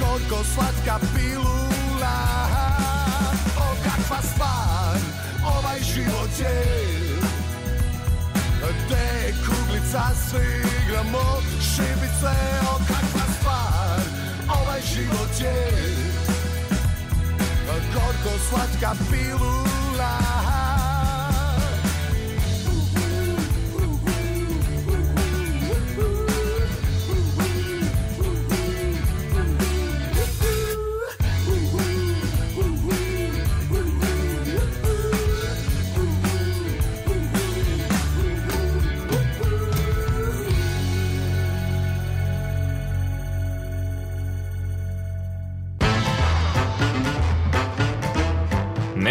Gorko slatka pilula O kakva stvar Ovaj život je je kuglica Svi igramo šibice O kakva stvar Ovaj život je Gorko slatka pilula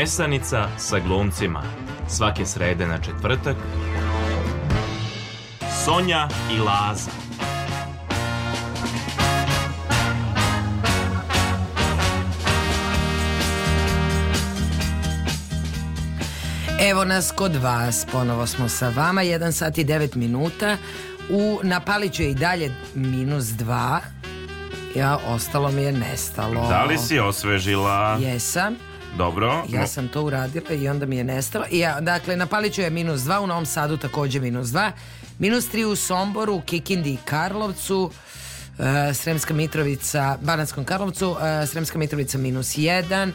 Nesanica sa glumcima. Svake srede na četvrtak. Sonja i Laza. Evo nas kod vas, ponovo smo sa vama, 1 sat i 9 minuta. U Napaliću je i dalje minus 2. Ja, ostalo mi je nestalo. Da li si osvežila? Jesam. Dobro. Ja sam to uradila i onda mi je nestalo. I ja, dakle, na Paliću je minus 2, u Novom Sadu takođe minus 2, minus 3 u Somboru, u Kikindi i Karlovcu, e, Sremska Mitrovica, Banatskom Karlovcu, e, Sremska Mitrovica minus 1,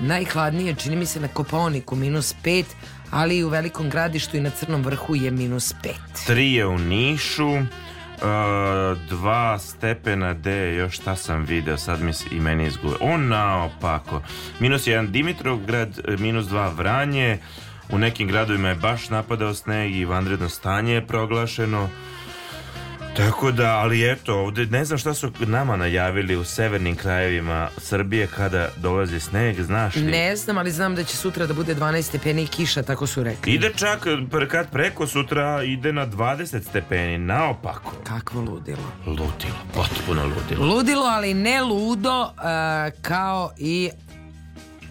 najhladnije čini mi se na Koponiku minus 5, ali i u Velikom gradištu i na Crnom vrhu je minus 5. Tri je u Nišu, dva stepena D, još šta sam video, sad mi se i meni izgube. O, naopako. Minus jedan Dimitrovgrad, minus dva Vranje, u nekim gradovima je baš napadao sneg i vanredno stanje je proglašeno. Tako da, ali eto, ovde ne znam šta su nama najavili u severnim krajevima Srbije kada dolazi sneg, znaš li? Ne znam, ali znam da će sutra da bude 12 stepeni i kiša, tako su rekli. Ide čak, kad preko sutra ide na 20 stepeni, naopako. Kakvo ludilo. Ludilo, potpuno ludilo. Ludilo, ali ne ludo e, kao i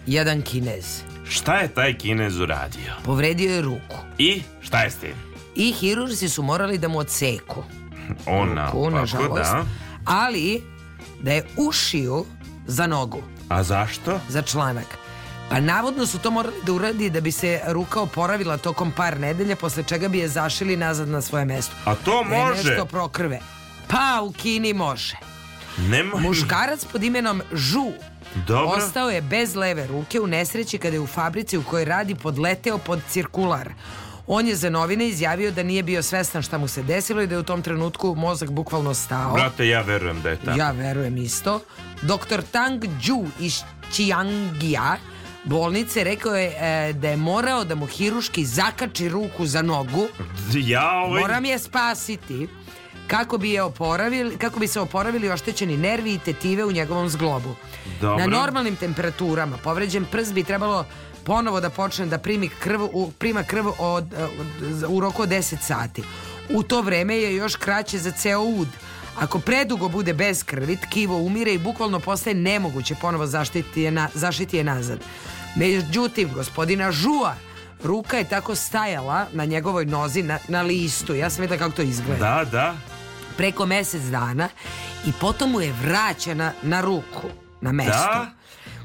jedan kinez. Šta je taj kinez uradio? Povredio je ruku. I šta je s tim? I hirurzi su morali da mu odseku. On ruku, nažalost. da. Ali da je ušio za nogu, A zašto? za članak. Pa navodno su to morali da uradi da bi se ruka oporavila tokom par nedelja, posle čega bi je zašili nazad na svoje mesto. A to Da je može. nešto prokrve. Pa u Kini može. Nema... Muškarac pod imenom Žu Dobro. ostao je bez leve ruke u nesreći kada je u fabrici u kojoj radi podleteo pod cirkular. On je za novine izjavio da nije bio svestan šta mu se desilo i da je u tom trenutku mozak bukvalno stao. Brate, ja verujem da je tako. Ja verujem isto. Dr. Tang Ju iz Chiangija bolnice, rekao je e, da je morao da mu hiruški zakači ruku za nogu. Ja ovaj... Moram je spasiti kako bi, je oporavili, kako bi se oporavili oštećeni nervi i tetive u njegovom zglobu. Dobro. Na normalnim temperaturama povređen prst bi trebalo ponovo da počne da primi krv, prima krv od, od- u roku od 10 sati. U to vreme je još kraće za ceo ud. Ako predugo bude bez krvi, tkivo umire i bukvalno postaje nemoguće ponovo zaštiti je, na, zaštiti je nazad. Međutim, gospodina Žua, ruka je tako stajala na njegovoj nozi na, na listu. Ja sam vidjela kako to izgleda Da, da. preko mjesec dana i potom mu je vraćena na ruku, na mesto. Da?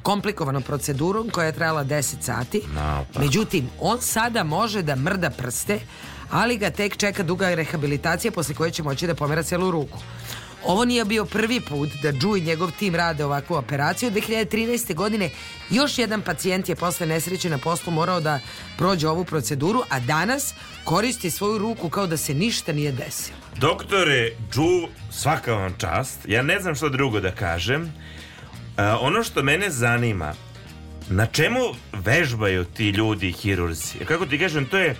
Komplikovanom procedurom koja je trajala 10 sati. Naopak. Međutim, on sada može da mrda prste, ali ga tek čeka duga rehabilitacija posle koje će moći da pomera celu ruku. Ovo nije bio prvi put da Džu i njegov tim rade ovakvu operaciju. 2013. godine još jedan pacijent je posle nesreće na poslu morao da prođe ovu proceduru, a danas koristi svoju ruku kao da se ništa nije desilo. Doktore Džu, svaka vam čast. Ja ne znam što drugo da kažem. Ono što mene zanima, na čemu vežbaju ti ljudi hirurzi? Kako ti kažem, to je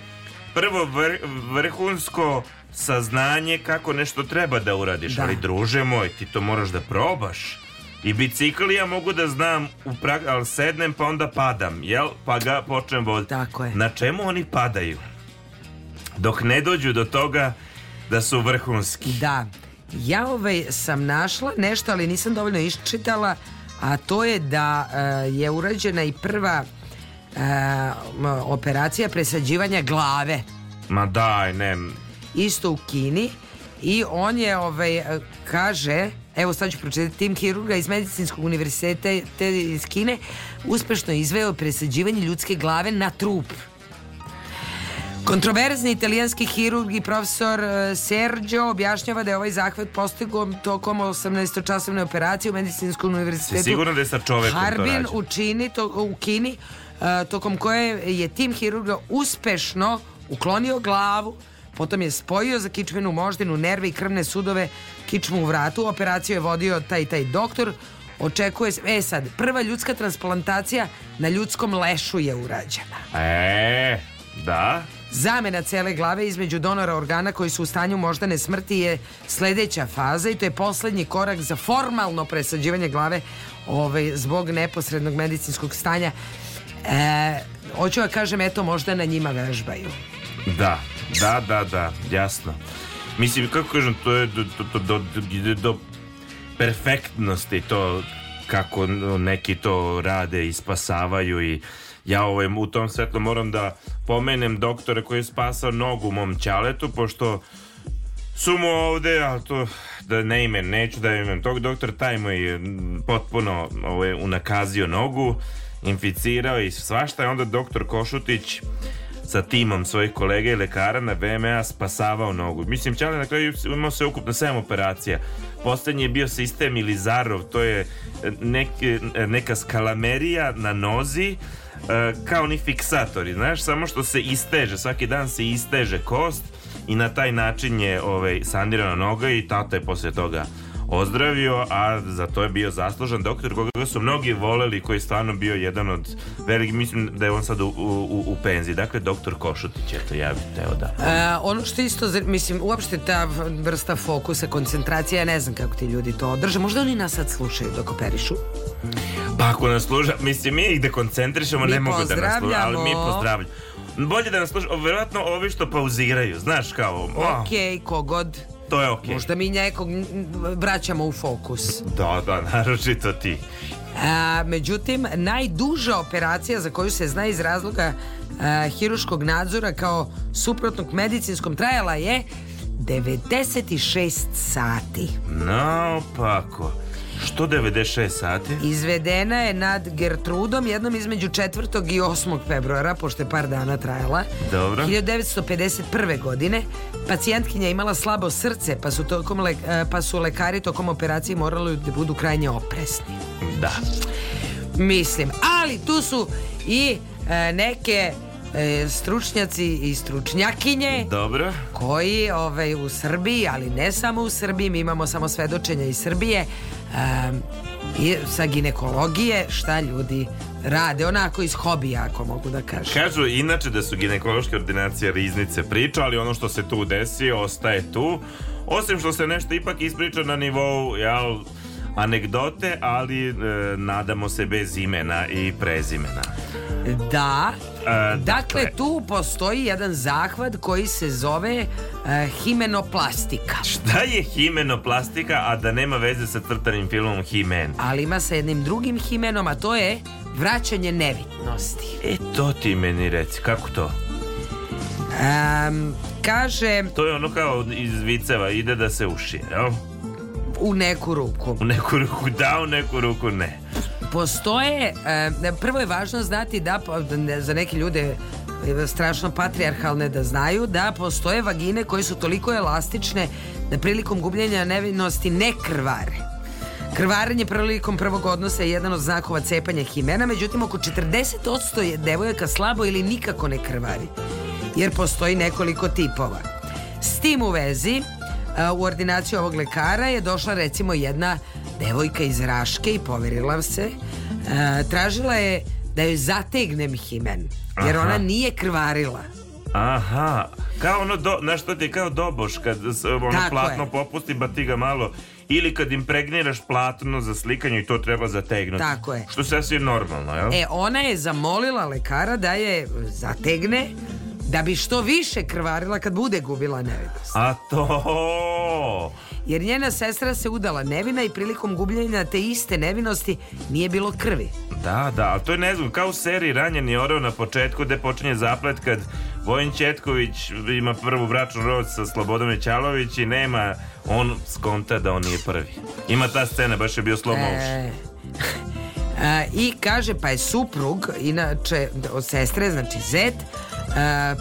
prvo vr- vrhunsko saznanje kako nešto treba da uradiš, Da. ali druže moj, ti to moraš da probaš. I bicikl ja mogu da znam, u prak- ali sednem pa onda padam, jel? Pa ga počnem voditi. Tako je. Na čemu oni padaju? Dok ne dođu do toga da su vrhunski. Da. Ja ovaj sam našla nešto, ali nisam dovoljno iščitala, a to je da e, je urađena i prva e, operacija presađivanja glave. Ma daj, ne. isto u Kini. I on je ovaj e, kaže evo sad ću pročitati tim hirurga iz medicinskog univerziteta te iz Kine uspešno izveo presađivanje ljudske glave na trup Kontroverzni italijanski hirurg i profesor e, Sergio objašnjava da je ovaj zahvat postigao tokom 18-časovne operacije u medicinskom univerzitetu Si sigurna da je sa čovekom to Harbin rađeno? u, Čini, to, u Kini e, tokom koje je tim hirurga uspešno uklonio glavu Potom je spojio za kičmenu moždinu, nerve i krvne sudove, kičmu u vratu. Operaciju je vodio taj taj doktor. Očekuje se... E sad, prva ljudska transplantacija na ljudskom lešu je urađena. E, da. Zamena cele glave između donora organa koji su u stanju moždane smrti je sledeća faza i to je poslednji korak za formalno presađivanje glave ovaj, zbog neposrednog medicinskog stanja. E, hoću da kažem, eto, možda na njima vežbaju. Da, da, da, da, jasno. Mislim, kako kažem, to je do, do, do, do, do perfektnosti to kako neki to rade i spasavaju i ja ovaj, u tom svetlu moram da pomenem doktore koji je spasao nogu mom ćaletu, pošto su mu ovde, ali to da ne ime, neću da imam tog doktor, taj mu je potpuno ovaj, unakazio nogu, inficirao i svašta je onda doktor Košutić sa timom svojih kolega i lekara na VMA spasavao nogu. Mislim, Ćale na kraju imao se ukupno 7 operacija. Poslednji je bio sistem Ilizarov, to je nek, neka skalamerija na nozi, kao ni fiksatori, znaš, samo što se isteže, svaki dan se isteže kost i na taj način je ovaj, sanirana noga i tata je posle toga ozdravio, a za to je bio zaslužan doktor koga su mnogi voleli, koji je stvarno bio jedan od velikih, mislim da je on sad u, u, u penziji. Dakle, doktor Košutić, eto, ja bih teo da... E, ono što isto, mislim, uopšte ta vrsta fokusa, koncentracija, ja ne znam kako ti ljudi to održe. Možda oni nas sad slušaju dok operišu. Pa ako nas sluša, mislim, mi ih dekoncentrišemo, Mi ne mogu da nas sluša, ali mi pozdravljamo. Bolje da nas sluša, verovatno ovi što pauziraju, znaš kao... a, Ok, kogod. To je okej. Možda mi nekog vraćamo u fokus. Da, da, naročito ti. A, međutim, najduža operacija za koju se zna iz razloga a, hiruškog nadzora kao suprotnog medicinskom trajala je 96 sati. Naopako. Što 96 sati? Izvedena je nad Gertrudom jednom između 4. i 8. februara, pošto je par dana trajala. Dobro. 1951. godine pacijentkinja je imala slabo srce, pa su, tokom le- e, pa su lekari tokom operacije morali da budu krajnje opresni. Da. Mislim, ali tu su i e, neke e, stručnjaci i stručnjakinje Dobro. koji ovaj, u Srbiji, ali ne samo u Srbiji, mi imamo samo svedočenja iz Srbije, I sa ginekologije šta ljudi rade, onako iz hobija ako mogu da kažem. Kažu inače da su ginekološke ordinacije riznice priča, ali ono što se tu desi ostaje tu. Osim što se nešto ipak ispriča na nivou jel, anegdote, ali e, nadamo se bez imena i prezimena. Da. E, Dakle, tu postoji jedan zahvat koji se zove e, himenoplastika. Šta je himenoplastika, a da nema veze sa crtanim filmom He-Man? Ali ima sa jednim drugim himenom, a to je vraćanje nevitnosti. E, to ti meni reci, kako to? Em, kaže To je ono kao iz viceva, ide da se uši, jel? U neku ruku. U neku ruku da, u neku ruku ne. Postoje, e, prvo je važno znati da za neke ljude strašno patrijarhalne da znaju da postoje vagine koje su toliko elastične da prilikom gubljenja nevinosti ne krvare. Krvarenje prilikom prvog odnosa je jedan od znakova cepanja himena, međutim oko 40% je devojaka slabo ili nikako ne krvari, jer postoji nekoliko tipova. S tim u vezi, u ordinaciju ovog lekara je došla recimo jedna devojka iz Raške i poverila se. Tražila je da joj zategnem himen, jer Aha. ona nije krvarila. Aha, kao ono, do, znaš što ti je kao doboš kad ono Tako platno je. popusti ba ti ga malo ili kad impregniraš platno za slikanje i to treba zategnuti. Tako je. Što sasvim normalno, jel? E, ona je zamolila lekara da je zategne da bi što više krvarila kad bude gubila nevinost. A to... Jer njena sestra se udala nevina i prilikom gubljenja te iste nevinosti nije bilo krvi. Da, da, ali to je ne znam, kao u seriji Ranjeni oreo na početku gde počinje zaplet kad Vojin Četković ima prvu bračnu rod sa Slobodom Ćalović i nema, on skonta da on nije prvi. Ima ta scena, baš je bio slow motion. E, I kaže, pa je suprug, inače od sestre, znači zet,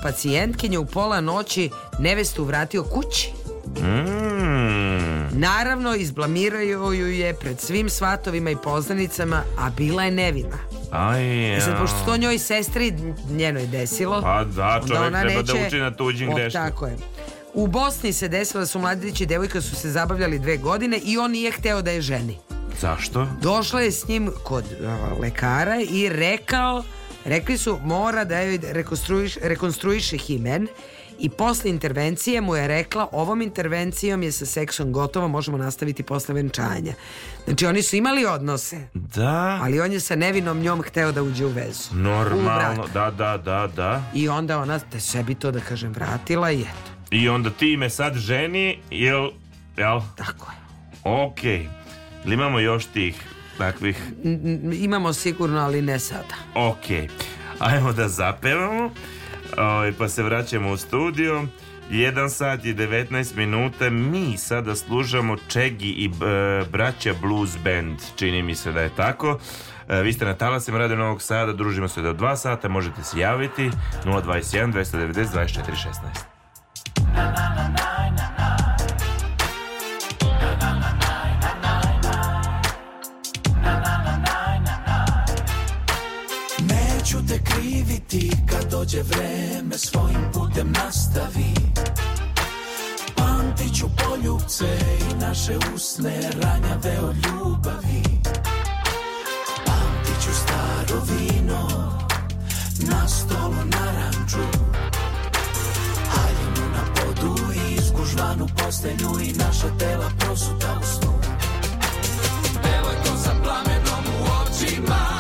pacijentkinje u pola noći nevestu vratio kući. Mm. Naravno, izblamiraju ju je pred svim svatovima i poznanicama, a bila je nevina. Aj, E sad, pošto to njoj sestri njenoj desilo, Pa da, čovjek ona treba da neće- uči na tuđim greškama. Tako je. U Bosni se desilo da su mladić i devojka su se zabavljali dve godine i on nije hteo da je ženi. Zašto? Došla je s njim kod a, lekara i rekao, rekli su mora da joj rekonstruiš, rekonstruiše himen i posle intervencije mu je rekla ovom intervencijom je sa seksom gotovo, možemo nastaviti posle venčanja. Znači oni su imali odnose, Da, ali on je sa nevinom njom hteo da uđe u vezu. U normalno, brak. da, da, da, da. I onda ona te sebi to da kažem vratila i eto. I onda ti me sad ženi, jel, jel? Tako je. Okej. Ili imamo još tih takvih Imamo sigurno, ali ne sada. Ok, ajmo da zapevamo, Ovaj, pa se vraćamo u studio. 1 sat i 19 minuta mi sada služamo Čegi i e, braća Blues Band, čini mi se da je tako. E, vi ste na talasima Radio Novog Sada, družimo se do 2 sata, možete se javiti 021 290 24 16. kriviti kad dođe vreme svojim putem nastavi. Pamtit ću poljubce i naše usne ranjave od ljubavi. Pamtit ću staro vino na stolu naranču Haljinu na podu i izgužvanu postelju i naša tela prosuta u snu. Devojko sa plamenom u očima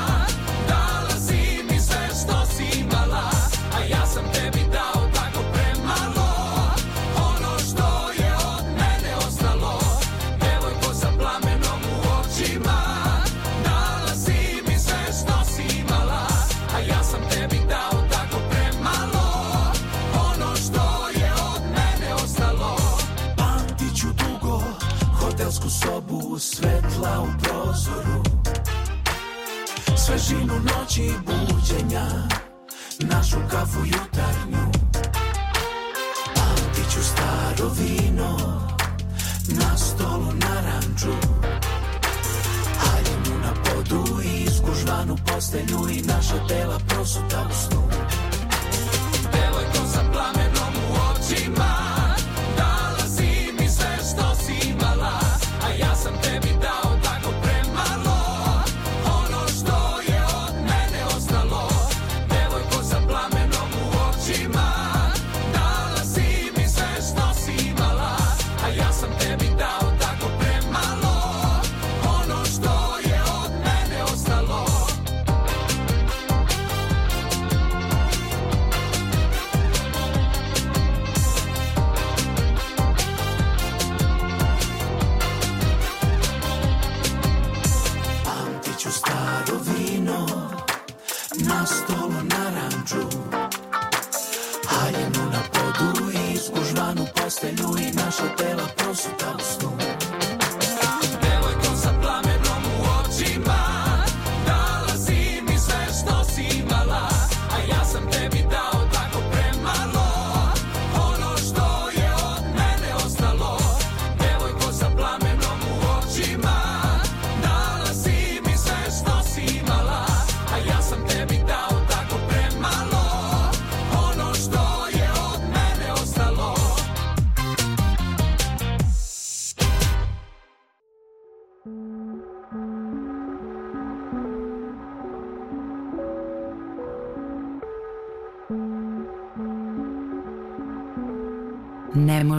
Svetla u prozoru. Svežinu noći buđenja Našu kafu jutarnju. Pamtit ću staro vino Na stolu naranču Haljinu na podu i izgužvanu postelju I naša tela prosuta u snu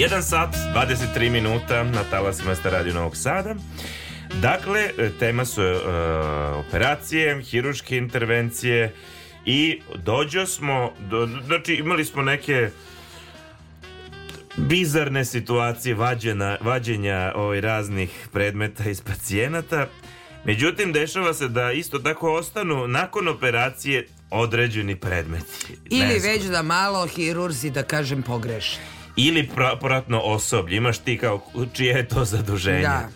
Jedan sat, 23 minuta na talasima ste radio Novog Sada. Dakle, tema su e, operacije, hiruške intervencije i dođo smo, do, znači imali smo neke bizarne situacije vađena, vađenja ovaj, raznih predmeta iz pacijenata. Međutim, dešava se da isto tako ostanu nakon operacije određeni predmeti. Ili već da malo hirurzi, da kažem, pogreše. Ili pra- pratno osoblje. Imaš ti kao čije je to zaduženje. Da.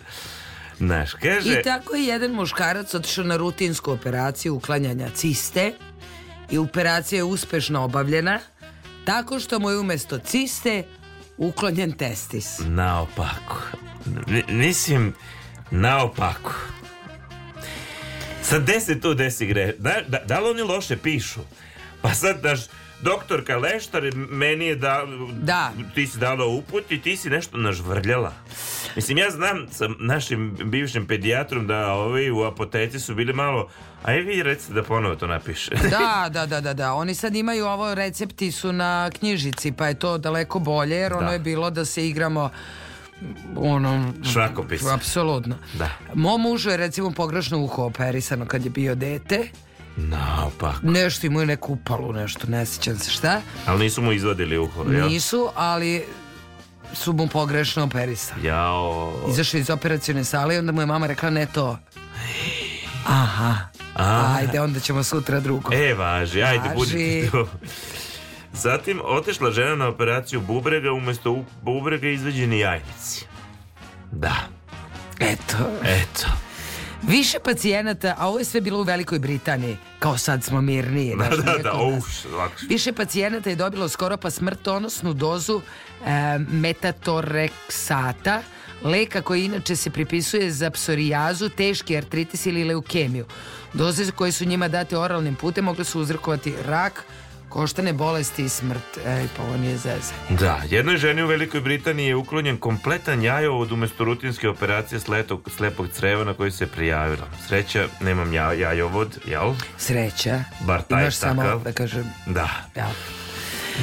Znaš, kaže... I tako je jedan muškarac otišao na rutinsku operaciju uklanjanja ciste i operacija je uspešno obavljena tako što mu je umesto ciste uklonjen testis. Naopako. N- mislim, naopako. Sad gde se tu desi gre? Da, da, da li oni loše pišu? Pa sad, daš, doktorka Leštar meni je da, Da. ti si dala uput i ti si nešto nažvrljala. Mislim, ja znam sa našim bivšim pedijatrom da ovi u apoteci su bili malo aj vi recite da ponovo to napiše. Da, da, da, da, da. Oni sad imaju ovo, recepti su na knjižici, pa je to daleko bolje, jer ono Da. je bilo da se igramo ono... Šrakopis. Apsolutno. Da. Mom mužu je recimo pogrešno uho operisano kad je bio dete. Naopako. Nešto imaju neku upalu, nešto, ne sjećam se šta. Ali nisu mu izvadili uho, jel? Nisu, ali su mu pogrešno operisali. Jao. Izašao iz operacione sale i onda mu je mama rekla ne to. Aha. A. Ajde, onda ćemo sutra drugo. E, važi, ajde, Važi. budite tu. Zatim, otešla žena na operaciju bubrega, umjesto u- bubrega izveđeni jajnici. Da. Eto. Eto. Više pacijenata, a ovo je sve bilo u Velikoj Britaniji, kao sad smo mirniji. Da, da, da, lakše. Više pacijenata je dobilo skoro pa smrtonosnu dozu e, metatoreksata, leka koji inače se pripisuje za psorijazu, teški artritis ili leukemiju. Doze koje su njima date oralnim putem mogle su uzrokovati rak, koštane bolesti i smrt. Ej, pa ovo nije zeze. Da, jednoj ženi u Velikoj Britaniji je uklonjen kompletan jajovod umjesto rutinske operacije sletog, slepog creva na koji se prijavila. Sreća, nemam ja, jajovod, jel? Sreća. Bar taj Imaš samo, takav. da kažem, Da. ja.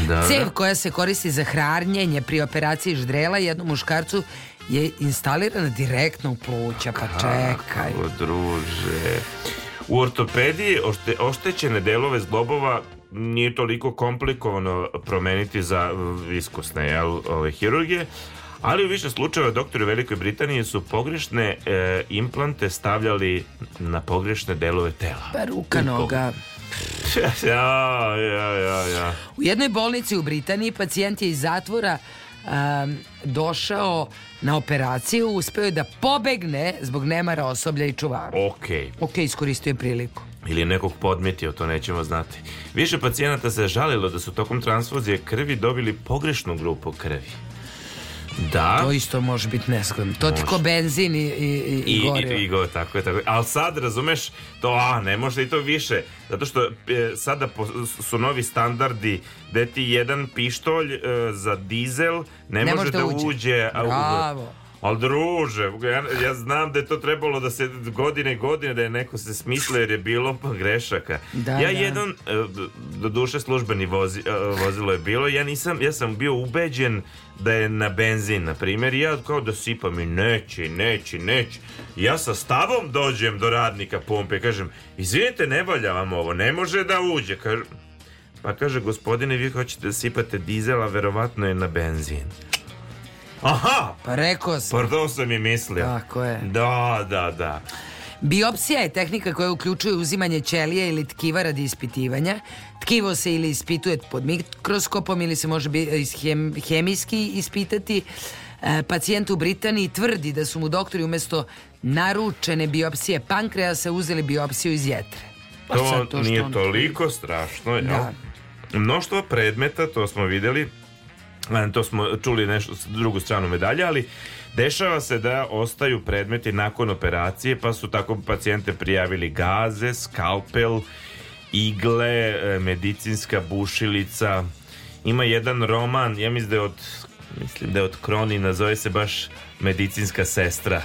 Da, Cev koja se koristi za hranjenje pri operaciji ždrela jednom muškarcu je instalirana direktno u pluća, pa čekaj. Kako, druže. U ortopediji ošte, oštećene delove zglobova nije toliko komplikovano promeniti za iskusne jel, ove hirurgije, ali u više slučajeva doktori u Velikoj Britaniji su pogrešne e, implante stavljali na pogrešne delove tela. Pa ruka, noga. ja, ja, ja, ja. U jednoj bolnici u Britaniji pacijent je iz zatvora um, došao na operaciju, uspeo je da pobegne zbog nemara osoblja i čuvara. Okej. Ok, iskoristio je priliku. Ili nekog podmetio, to nećemo znati. Više pacijenata se žalilo da su tokom transfuzije krvi dobili pogrešnu grupu krvi. Da. To isto može biti neskodno. To ti ko benzin i, i, i, I, gorivo. i, i go, tako je, tako je. Ali sad, razumeš, to, a, ne može i to više. Zato što e, sada po- su novi standardi gde ti jedan pištolj e, za dizel ne, Ne može da da uđe. uđe. a, Bravo. Ali druže, ja, ja znam da je to trebalo da se godine i godine da je neko se smislio jer je bilo pa grešaka. Da, ja da. jedan, e, do duše službeni vozi, e, vozilo je bilo, ja nisam, ja sam bio ubeđen da je na benzin, na primjer, i ja kao da sipam i neće, neće, neće. Ja sa stavom dođem do radnika pumpe, kažem, izvinite, ne valja vam ovo, ne može da uđe. Kažem, pa kaže, gospodine, vi hoćete da sipate dizel, a verovatno je na benzin. Aha! Pa rekao sam. Pardon sam i mislio. Tako je. Da, da, da. Biopsija je tehnika koja uključuje uzimanje ćelije ili tkiva radi ispitivanja. Tkivo se ili ispituje pod mikroskopom ili se može hem- hemijski ispitati. E, pacijent u Britaniji tvrdi da su mu doktori umjesto naručene biopsije pankreasa uzeli biopsiju iz jetre. Pa To, što nije on- toliko strašno, jel? Da. Mnoštvo predmeta, to smo vidjeli, a, to smo čuli nešto drugu stranu medalje, ali dešava se da ostaju predmeti nakon operacije, pa su tako pacijente prijavili gaze, skalpel, igle, e, medicinska bušilica. Ima jedan roman, ja mislim da je od mislim da je od Kronina, zove se baš medicinska sestra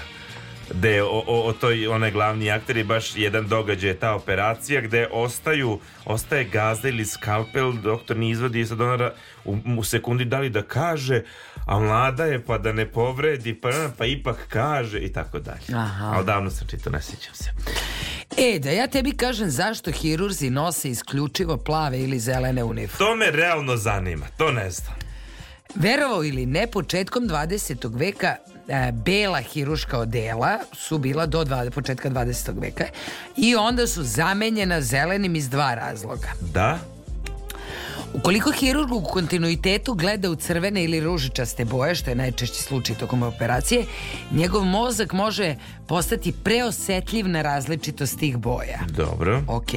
gde o, o, o toj, onaj glavni akter je baš jedan događaj, ta operacija gde ostaju, ostaje gazda ili skalpel, doktor ne izvadi i sad ona u, u sekundi da li da kaže, a mlada je pa da ne povredi, pa, pa ipak kaže i tako dalje. Aha. Ali davno sam čitao, ne sjećam se. E, da ja tebi kažem zašto hirurzi nose isključivo plave ili zelene uniforme. To me realno zanima, to ne znam. Verovao ili ne, početkom 20. veka e, bela hiruška odela su bila do dva, početka 20. veka i onda su zamenjena zelenim iz dva razloga. Da? Ukoliko hirurg u kontinuitetu gleda u crvene ili ružičaste boje, što je najčešći slučaj tokom operacije, njegov mozak može postati preosetljiv na različitost tih boja. Dobro. Ok.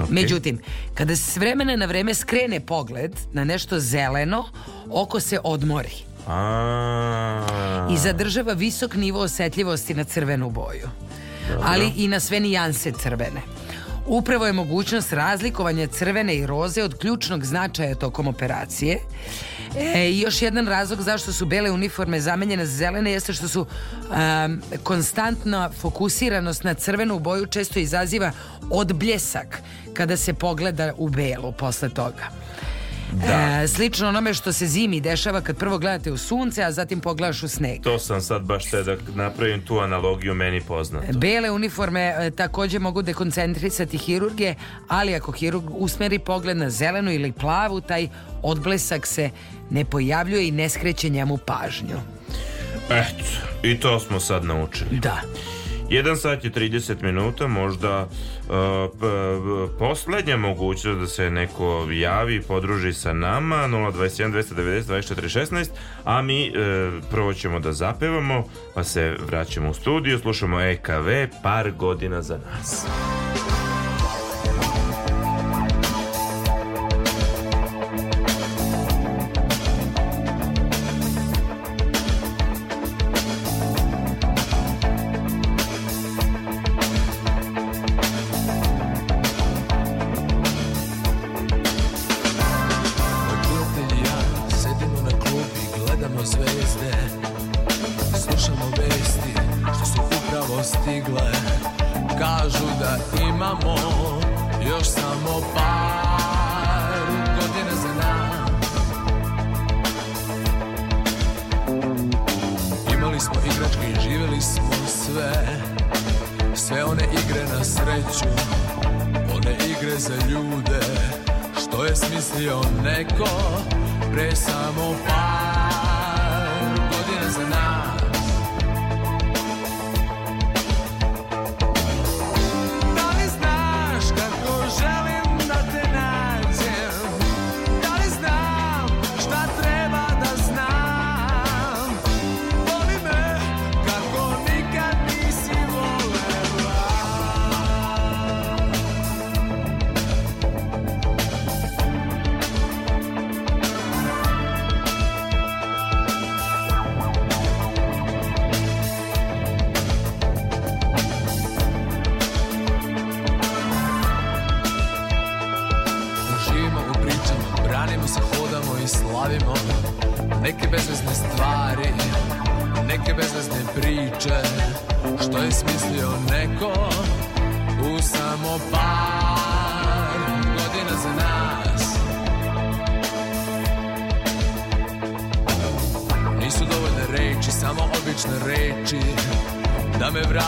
Ok. Međutim, kada se s vremena na vreme skrene pogled na nešto zeleno, oko se odmori A. i zadržava visok nivo osetljivosti na crvenu boju, ali i na sve nijanse crvene. Upravo je mogućnost razlikovanja crvene i roze od ključnog značaja tokom operacije. E, I još jedan razlog zašto su bele uniforme zamenjene za zelene jeste što su um, konstantna fokusiranost na crvenu boju često izaziva odbljesak kada se pogleda u belu posle toga. Da. E, slično onome što se zimi dešava kad prvo gledate u sunce, a zatim pogledaš u sneg. To sam sad baš te da napravim tu analogiju meni poznato. Bele uniforme e, također mogu dekoncentrisati hirurge, ali ako hirurg usmeri pogled na zelenu ili plavu, taj odblesak se ne pojavljuje i ne skreće njemu pažnju. Eto, i to smo sad naučili. Da. 1 sat i 30 minuta, možda p- poslednja mogućnost da se neko javi i podruži sa nama 021 290 24 16 a mi uh, prvo ćemo da zapevamo pa se vraćamo u studiju slušamo EKV par godina za nas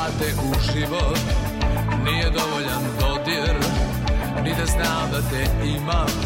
vrate u život. Nije dovoljan dodir Ni da znam da te imam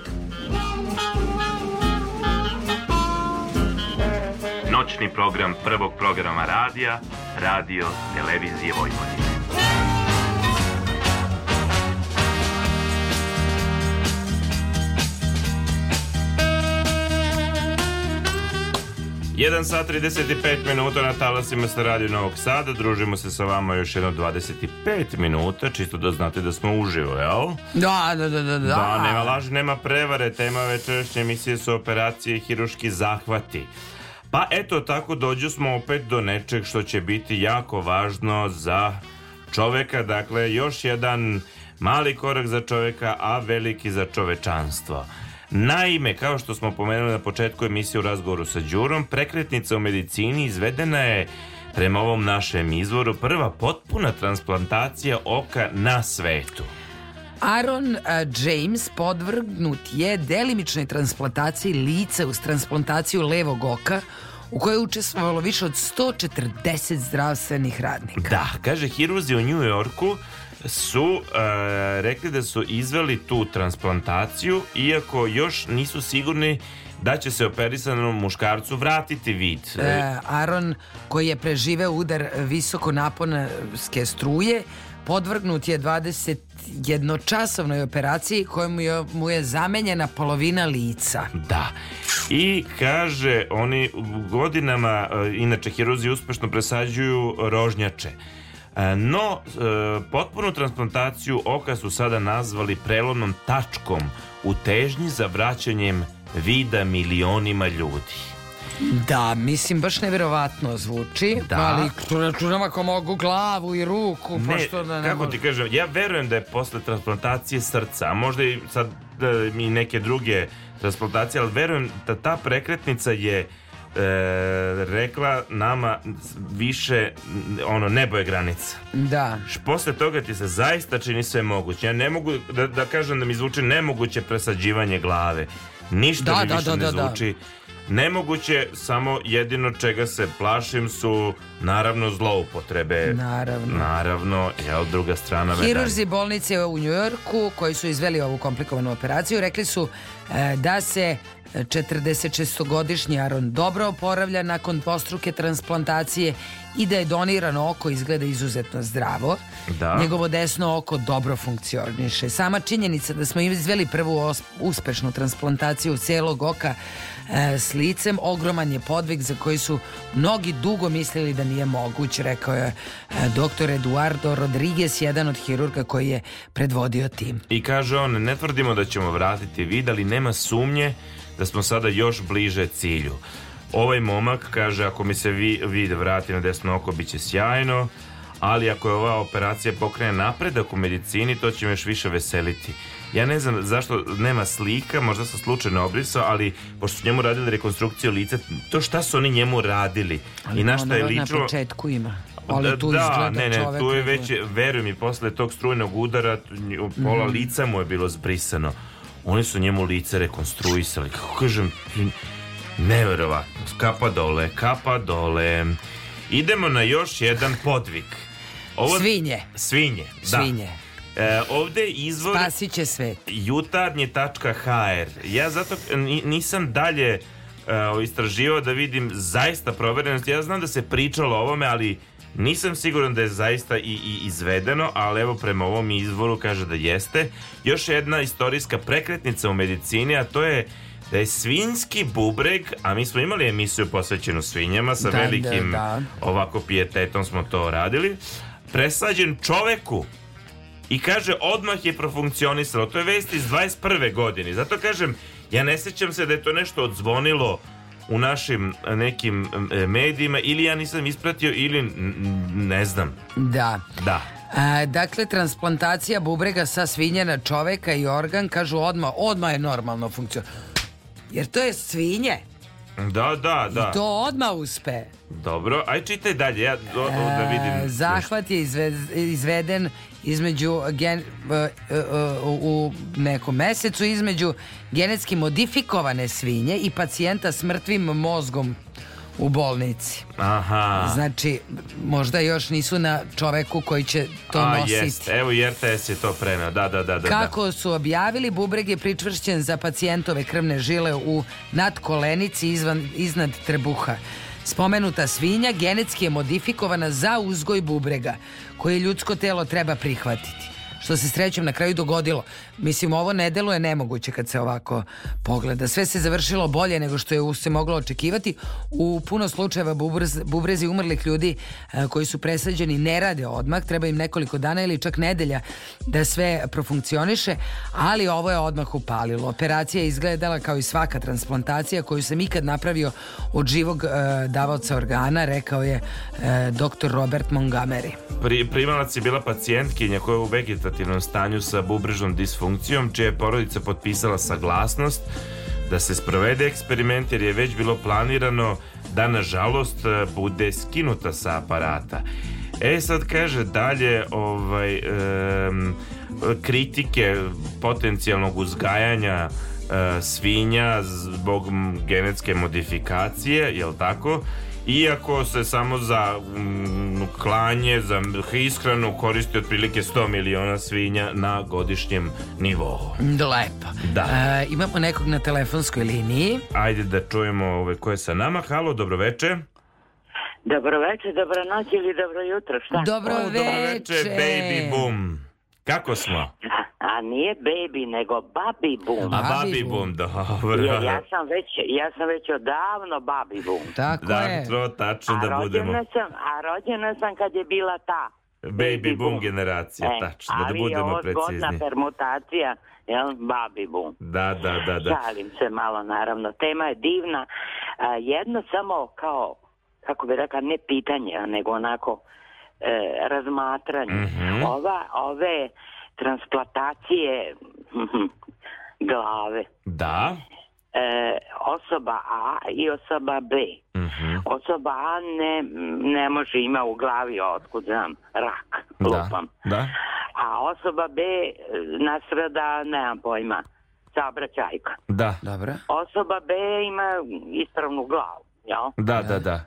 Noćni program prvog programa radija, radio, televizije Vojvodine. Jedan sat 35 minuta na talasima sa Radio Novog Sada. Družimo se sa vama još jedno 25 minuta, čisto da znate da smo uživo, jel? Da, da, da, da. Da, Da, nema laži, nema prevare. Tema večerašnje emisije su operacije i hiruški zahvati. Pa eto, tako dođu smo opet do nečeg što će biti jako važno za čoveka. Dakle, još jedan mali korak za čoveka, a veliki za čovečanstvo. Naime, kao što smo pomenuli na početku emisije u razgovoru sa Đurom, prekretnica u medicini izvedena je prema ovom našem izvoru prva potpuna transplantacija oka na svetu. Aaron a, James podvrgnut je delimičnoj transplantaciji lica uz transplantaciju levog oka u kojoj je učestvovalo više od 140 zdravstvenih radnika. Da, kaže, hirurzi u New Yorku su e, rekli da su izveli tu transplantaciju, iako još nisu sigurni da će se operisanom muškarcu vratiti vid. E, Aaron, koji je preživeo udar visoko naponske struje, podvrgnut je 21-časovnoj operaciji kojom je, mu je zamenjena polovina lica. Da. I kaže, oni godinama, e, inače hirurzi uspešno presađuju rožnjače. E, No, e, potpunu transplantaciju oka su sada nazvali prelomnom tačkom u težnji za vraćanjem vida milionima ljudi. Da, mislim, baš neverovatno zvuči, Da. ali tu računam ako mogu glavu i ruku, Ne, što da ne kako mogu- ti kažem, ja verujem da je posle transplantacije srca, a možda i sad da, mi neke druge transplantacije, ali verujem da ta prekretnica je e, rekla nama više ono nebo je granica. Da. Posle toga ti se zaista čini sve moguće. Ja ne mogu da, da kažem da mi zvuči nemoguće presađivanje glave. Ništa Da, mi da, više da, ne da, da. zvuči. Nemoguće, samo jedino čega se plašim su naravno zloupotrebe. Naravno. Naravno, jel, druga strana. Hirurzi bolnice u Njujorku koji su izveli ovu komplikovanu operaciju rekli su e, da se 46-godišnji Aron dobro oporavlja nakon postruke transplantacije i da je donirano oko izgleda izuzetno zdravo. Da. Njegovo desno oko dobro funkcioniše. Sama činjenica da smo izveli prvu uspešnu transplantaciju celog oka e, s licem, ogroman je podvig za koji su mnogi dugo mislili da nije moguć, rekao je e, dr. Eduardo Rodriguez, jedan od hirurga koji je predvodio tim. I kaže on, ne tvrdimo da ćemo vratiti vid, ali nema sumnje da smo sada još bliže cilju. Ovaj momak kaže, ako mi se vi, vid vrati na desno oko, bit će sjajno, ali ako je ova operacija pokrene napredak u medicini, to će me još više veseliti. Ja ne znam zašto nema slika, možda sam slučajno obrisao, ali pošto su njemu radili rekonstrukciju lica, to šta su oni njemu radili i na šta je ličilo... Na početku ima. Ali tu da, izgleda ne, ne, tu je već, veruj mi, posle tog strujnog udara, pola Mhm. lica mu je bilo zbrisano. Oni su njemu lice rekonstruisali. Kako kažem, neverovatno. Kapa dole, kapa dole. Idemo na još jedan podvig. Svinje. Svinje, da. Svinje. E, ovde izvor Spasit će svet. jutarnje.hr Ja zato ni- nisam dalje e, istraživao da vidim zaista proverenost. Ja znam da se pričalo o ovome, ali nisam siguran da je zaista i, i izvedeno, ali evo prema ovom izvoru kaže da jeste. Još jedna istorijska prekretnica u medicini, a to je da je svinjski bubreg, a mi smo imali emisiju posvećenu svinjama sa Da, velikim da, da. ovako pijetetom smo to radili, presađen čoveku i kaže odmah je profunkcionisalo. To je vest iz 21. godine. Zato kažem, ja ne sjećam se da je to nešto odzvonilo u našim e, nekim e, medijima ili ja nisam ispratio ili ne znam. Da. Da. A, dakle, transplantacija bubrega sa svinja na čoveka i organ, kažu odmah, odmah je normalno funkcija. Jer to je svinje. Da, da, da. I to odmah uspe. Dobro, aj čitaj dalje, ja do- da vidim. E, zahvat je izve- izveden između gen, e, e, e, u nekom mesecu između genetski modifikovane svinje i pacijenta s mrtvim mozgom u bolnici. Aha. Znači, možda još nisu na čoveku koji će to A, nositi. jest. Evo i RTS je to preneo. Da, da, da, da. Kako su objavili, bubreg je pričvršćen za pacijentove krvne žile u nadkolenici izvan, iznad trbuha. Spomenuta svinja genetski je modifikovana za uzgoj bubrega, koje ljudsko telo treba prihvatiti. Što se srećom na kraju dogodilo. Mislim, ovo ne deluje nemoguće kad se ovako pogleda. Sve se završilo bolje nego što je se moglo očekivati. U puno slučajeva bubrez, bubrezi umrlih ljudi e, koji su presađeni ne rade odmah. Treba im nekoliko dana ili čak nedelja da sve profunkcioniše, ali ovo je odmah upalilo. Operacija je izgledala kao i svaka transplantacija koju sam ikad napravio od živog e, davaoca organa, rekao je e. Robert Montgomery. Pri, primalac je bila pacijentkinja koja je u vegetativnom stanju sa bubrežnom disfunkcijom, čija je porodica potpisala saglasnost da se sprovede eksperiment jer je već bilo planirano da nažalost e, bude skinuta sa aparata. E sad kaže dalje ovaj em, kritike potencijalnog uzgajanja e, svinja zbog genetske modifikacije, jel tako? Iako se samo za mm, klanje, za ishranu koristi otprilike 100 miliona svinja na godišnjem nivou. Lepo. Da. E, imamo nekog na telefonskoj liniji. Ajde da čujemo ove ko je sa nama. Halo, dobroveče. Dobro večer, dobro noć ili dobro jutro, šta? Dobro O, dobroveče, baby boom. Kako smo? A nije baby, nego baby boom. A baby boom, dobro. Jer ja sam već, ja sam već odavno baby boom. Tako da, to tačno a da budemo. rođena sam, a rođena sam kad je bila ta. Baby boom generacija, E, tačno, da ali je budemo ovo zgodna precizni. permutacija, jel, baby boom. Da, da, da, da. Šalim se malo, naravno. Tema je divna. A, jedno samo kao, kako bi rekla, ne pitanje, nego onako e, razmatranje. Mhm. Ova, ove transplantacije mhm, glave. Da. E, osoba A i osoba B. Mhm. Osoba A ne, ne može ima u glavi, otkud znam, rak, Da, lupam. da. A osoba B nastrada, nemam pojma, saobraćajka. Da. Dobro. Osoba B ima ispravnu glavu, jel? Da, da, da.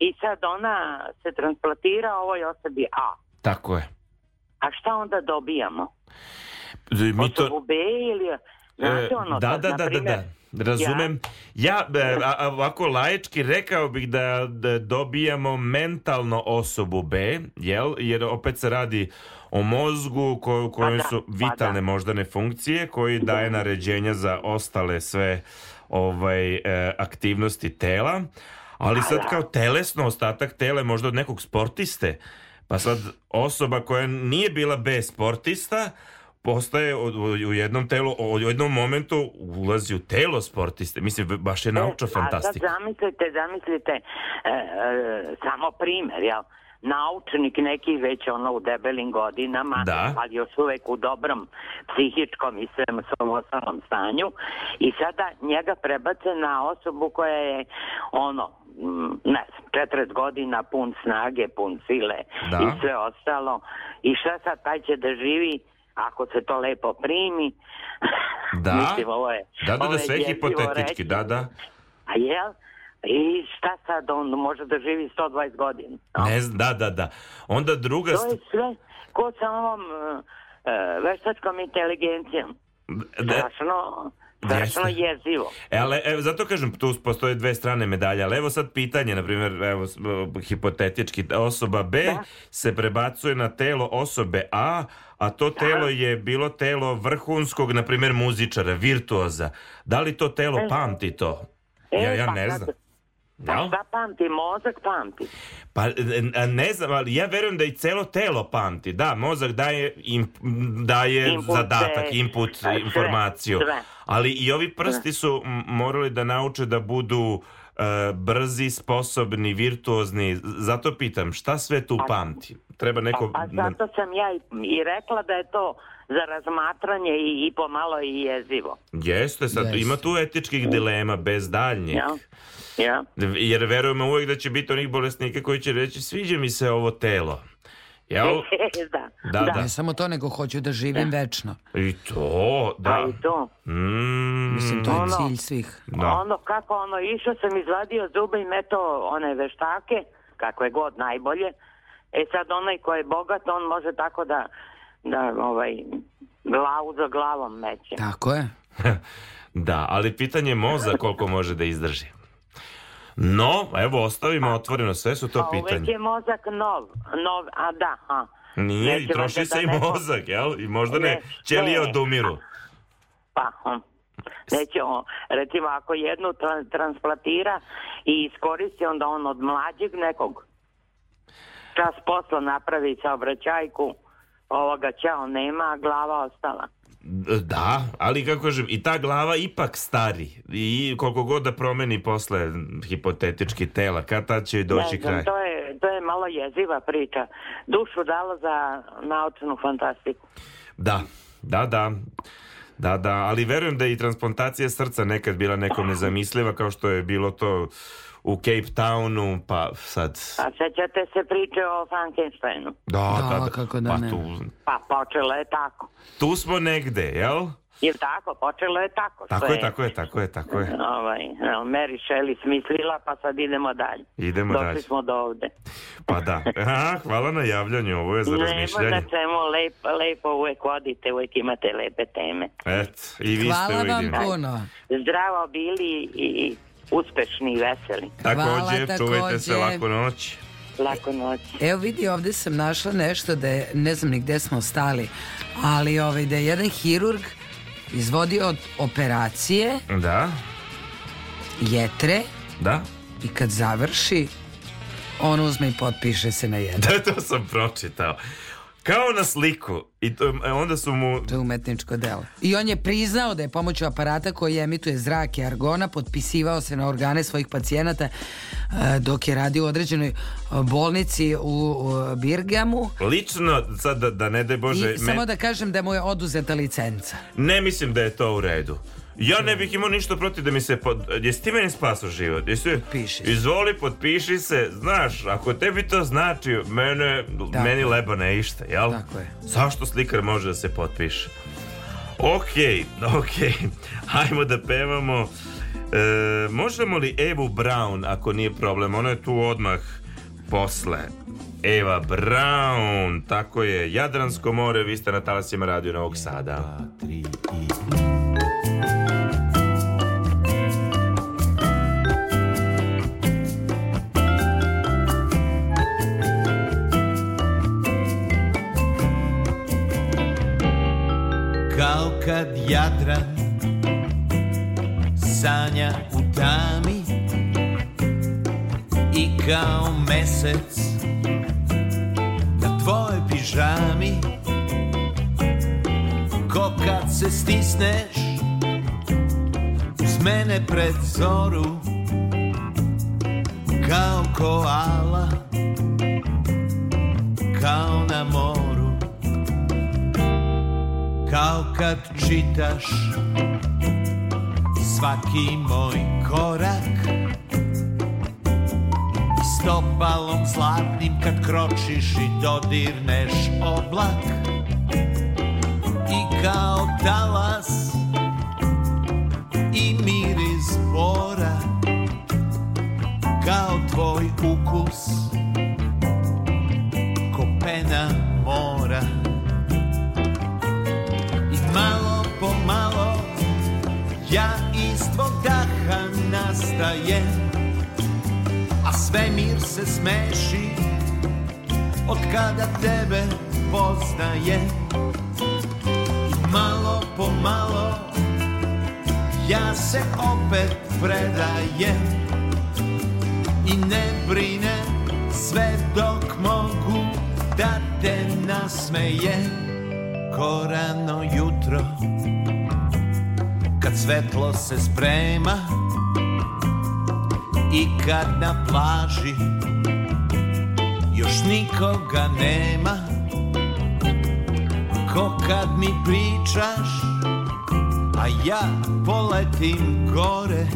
I sad ona se transplantira ovoj osobi A. Tako je. A šta onda dobijamo? Mi to... Osobu B ili... Znate E, ono, da, sad, da, da, da, da. Razumem. Ja, e, a, a, ovako laički rekao bih da, da dobijamo mentalno osobu B, jel? Jer opet se radi o mozgu ko, kojem da, su pa vitalne moždane funkcije koji daje naređenja za ostale sve ovaj e, aktivnosti tela. Ali sad kao telesno ostatak tela je možda od nekog sportiste. Pa sad osoba koja nije bila B sportista postaje u, jednom telu, u jednom momentu ulazi u telo sportiste. Mislim, baš je naučna A sad fantastika. zamislite, zamislite, e, e, samo primjer, jel? Naučnik neki već ono u debelim godinama, Da. ali još uvek u dobrom psihičkom i svem svom ostalom stanju i sada njega prebace na osobu koja je ono, ne znam, 40 godina pun snage, pun sile Da. i sve ostalo. I šta sad taj će da živi ako se to lepo primi? Da. Mislim, ovo je, Da, da, da, sve hipotetički, reći. da, da. A jel? I šta sad on može da živi 120 godina? Ne znam, da, da, da. Onda druga... To je sve ko sa ovom uh, veštačkom inteligencijom. Da. Strašno, strašno jezivo. E, ali, evo, zato kažem, tu postoje dve strane medalje, ali evo sad pitanje, na primjer, evo, hipotetički, osoba B se prebacuje na telo osobe A, a to telo je bilo telo vrhunskog, na primjer, muzičara, virtuoza. Da li to telo E. pamti to? E, Ja, ja pa ne sad- znam. Pa šta pamti? Mozak pamti. Pa e, ne znam, ali ja verujem da i celo telo pamti. Da, mozak daje, im, daje Impulse, zadatak, input, sve, informaciju. sve. Ali i ovi prsti su m, morali da nauče da budu e, brzi, sposobni, virtuozni. Zato pitam, šta sve tu pamti? Treba neko... Pa zato sam ja i, i rekla da je to za razmatranje i, i pomalo i jezivo. Jeste, sad Jeste. ima tu etičkih dilema bez daljnjih. Ja. Ja. Jer verujemo uvijek da će biti onih bolesnika koji će reći sviđa mi se ovo telo. Jel? da. Da, da. Ne samo to, nego hoću da živim večno. I to, da. Pa i to. Mm, Mislim, to je Ono- cilj svih. Da. Ono kako ono, išao sam izvadio zube i meto one veštake, kako je god najbolje. E sad onaj ko je bogat, on može tako da, da ovaj, glavu za glavom meće. Tako je. Da, ali pitanje je moza koliko može da izdrži. No, evo, ostavimo otvoreno, sve su to Pa uvek pitanje. je mozak nov, nov, a da, a. Nije, i Neće troši valjda se da i neko- mozak, jel? I možda ne, Ne, ćelije ne. odumiru. Pa, hm. Nećemo, recimo, ako jednu tra- transplantira i iskoristi, onda on od mlađeg nekog čas posla napravi saobraćajku, ovoga ćao nema, a glava ostala. Da, ali kako kažem, i ta glava ipak stari. I koliko god da promeni posle hipotetički tela, kad tad će doći ne kraj. to je, to je malo jeziva priča. Dušu dalo za naučnu fantastiku. Da, da, da. Da, da, ali verujem da je i transplantacija srca nekad bila nekom nezamisliva kao što je bilo to u Cape Townu, pa sad... A sećate se priče o Frankensteinu? Da, da, da. kako da pa ne. tu, Pa počelo je tako. tu smo negde, jel? Jel tako? Počelo je tako. Tako je, tako je, tako je, tako je. Ovaj, evo, Mary Shelley smislila, pa sad idemo dalje. Idemo Došli dalje. smo do ovde. Pa da. Aha, hvala na javljanju, ovo je za Nema razmišljanje. na čemu, lepo, lepo uvek vodite, uvek imate lepe teme. Et, i vi ste Hvala vam puno. Zdravo bili i uspešni i veseli. Takođe, Hvala, čuvajte se, laku noć. Lako noć. Evo vidi, ovdje sam našla nešto da je, ne znam ni gde smo stali, ali ovaj, da je jedan hirurg izvodio operacije Da, jetre da. i kad završi On uzme i potpiše se na jedan. Da, to sam pročitao. Kao na sliku. I to, e, onda su mu... To je umetničko delo. I on je priznao da je pomoću aparata koji emituje zrak i argona potpisivao se na organe svojih pacijenata e, dok je radio u određenoj e, bolnici u, Birgamu. Lično, sad da, da ne daj Bože... I samo da kažem da mu je oduzeta licenca. Ne mislim da je to u redu. Ja ne bih imao ništa protiv da mi se pod... Jesi ti meni spasao život? Jesi... Piši Izvoli, potpiši se. Znaš, ako tebi to znači, mene, meni leba ne išta, jel? Tako je. Zašto slikar može da se potpiše? Okej, okej. Hajmo da pevamo. E, možemo li Evu Brown, ako nije problem? Ona je tu odmah posle. Eva Brown, tako je. Jadransko more, vi ste na talasima radio Novog Sada. Kao kad Jadran sanja u tami I kao mesec na tvojoj pižami Ko kad se stisneš uz mene pred zoru Kao koala, kao na moru Kao kad čitaš svaki moj korak I stopalom zlatnim kad kročiš i dodirneš oblak. I kao talas i miris bora Kao tvoj ukus ko pena ja iz tvog daha nastajem A svemir se smeši od kada tebe poznajem. I malo po malo ja se opet predajem I ne brinem sve dok mogu da te nasmejem. Ko rano jutro kad svetlo se sprema i kad na plaži još nikoga nema ko kad mi pričaš a ja poletim gore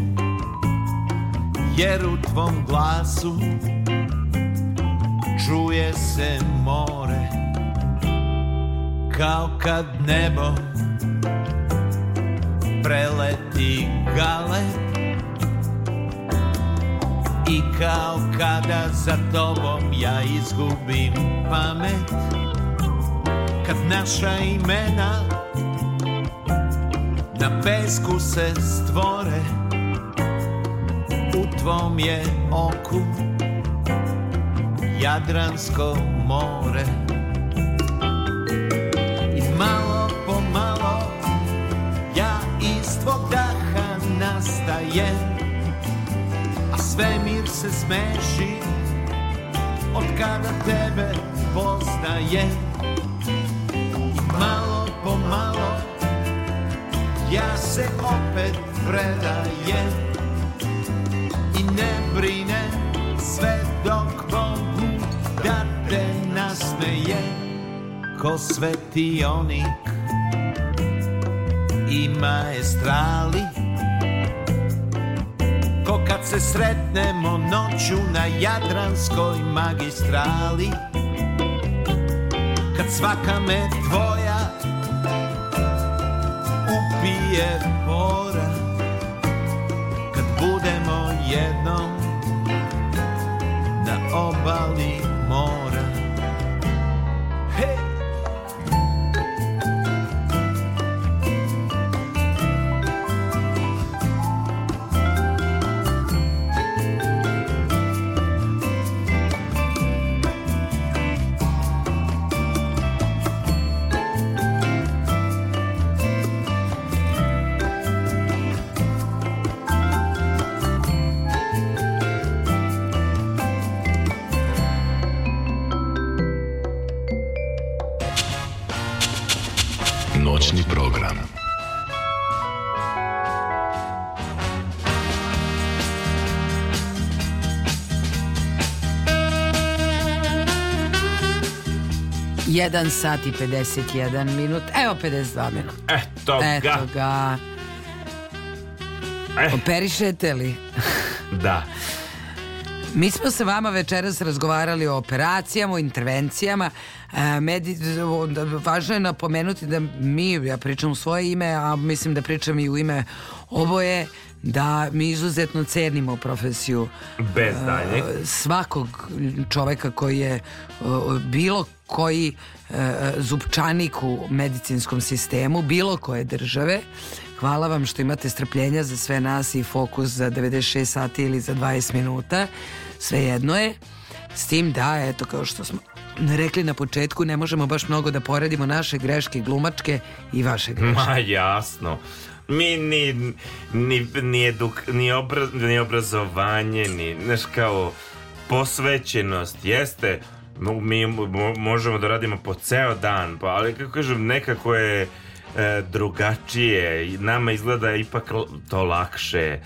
jer u tvom glasu čuje se more kao kad nebo preleti gale. I kao kada za tobom ja izgubim pamet Kad naša imena na pesku se stvore U tvom je oku Jadransko more se smeši od kada tebe poznajem I malo po malo ja se opet predajem I ne brinem sve dok mogu da te nasmejem Ko svetionik i maestrali se sretnemo noću na Jadranskoj magistrali. Kad svaka me tvoja upije mora Kad budemo jednom na obali mora 1 sat i 51 minut, evo 52 minut. Eto ga. Eto ga. Eh. Operišete li? da. Mi smo se vama večeras razgovarali o operacijama, o intervencijama. E, medi, važno je napomenuti da mi, ja pričam u svoje ime, a mislim da pričam i u ime oboje, da mi izuzetno cenimo profesiju Bez daljnjeg. e, svakog čoveka koji je e, bilo koji e, zupčanik u medicinskom sistemu, bilo koje države. Hvala vam što imate strpljenja za sve nas i fokus za 96 sati ili za 20 minuta. Svejedno je. S tim da, eto, kao što smo rekli na početku, ne možemo baš mnogo da poredimo naše greške glumačke i vaše greške. Ma jasno. Mi ni, ni, ni, eduk, ni, obra, ni obrazovanje, ni, znaš kao, posvećenost, jeste, mi mo- možemo da radimo po ceo dan, pa, ali kako kažem, nekako je e, drugačije, nama izgleda ipak to lakše,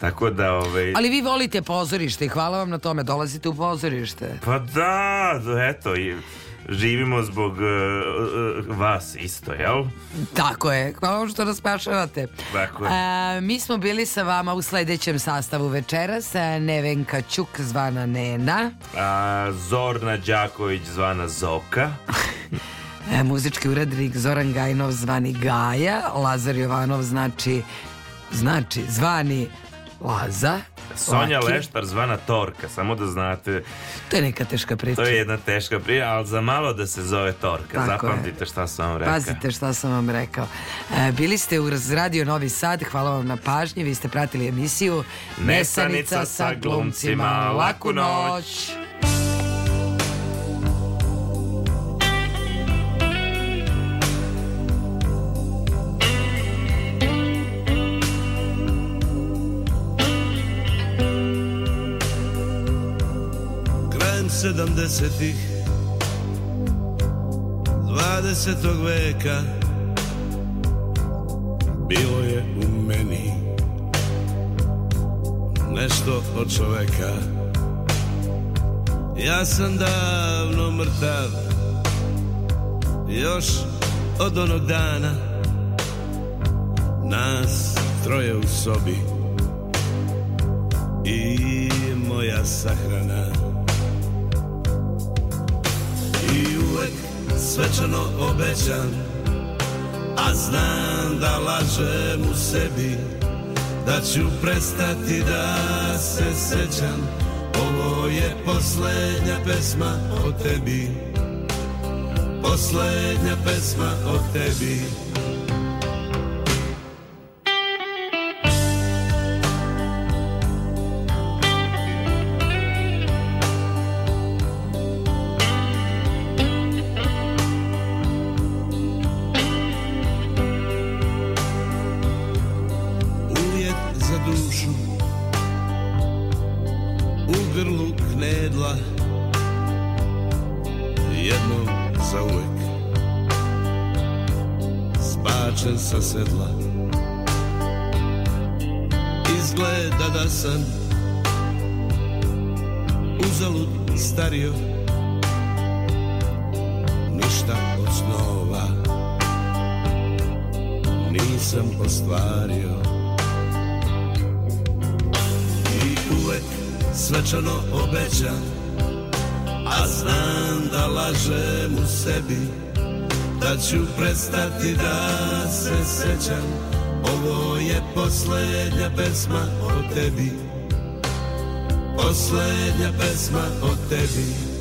tako da, ovaj... Ali vi volite pozorište i hvala vam na tome, dolazite u pozorište. Pa da, eto, i živimo zbog e, vas isto, jel? Tako je, hvala vam što nas spašavate. Tako je. A, mi smo bili sa vama u sledećem sastavu večeras. a, Nevenka Ćuk, zvana Nena. A, Zorna Đaković zvana Zoka. E, muzički urednik Zoran Gajnov, zvani Gaja. Lazar Jovanov, znači, znači, zvani Laza. Sonja Laki. Leštar zvana Torka, samo da znate, To je neka teška priča. to je jedna teška prija, ali za malo da se zove Torka. Tako je. Zapamtite šta sam vam rekao. Pazite šta sam vam rekao. E, bili ste u Radio Novi Sad, hvala vam na pažnji, vi ste pratili emisiju Nesanica sa glumcima. Laku noć. Sedamdesetih 20. veka bilo je u meni nešto od čoveka ja sam davno mrtav još od onog dana nas troje u sobi i moja sahrana i uvek svečano obećam a znam da lažem u sebi da ću prestati da se sećam. Ovo je poslednja pesma o tebi. Poslednja pesma o tebi tebi. Poslednja pesma o tebi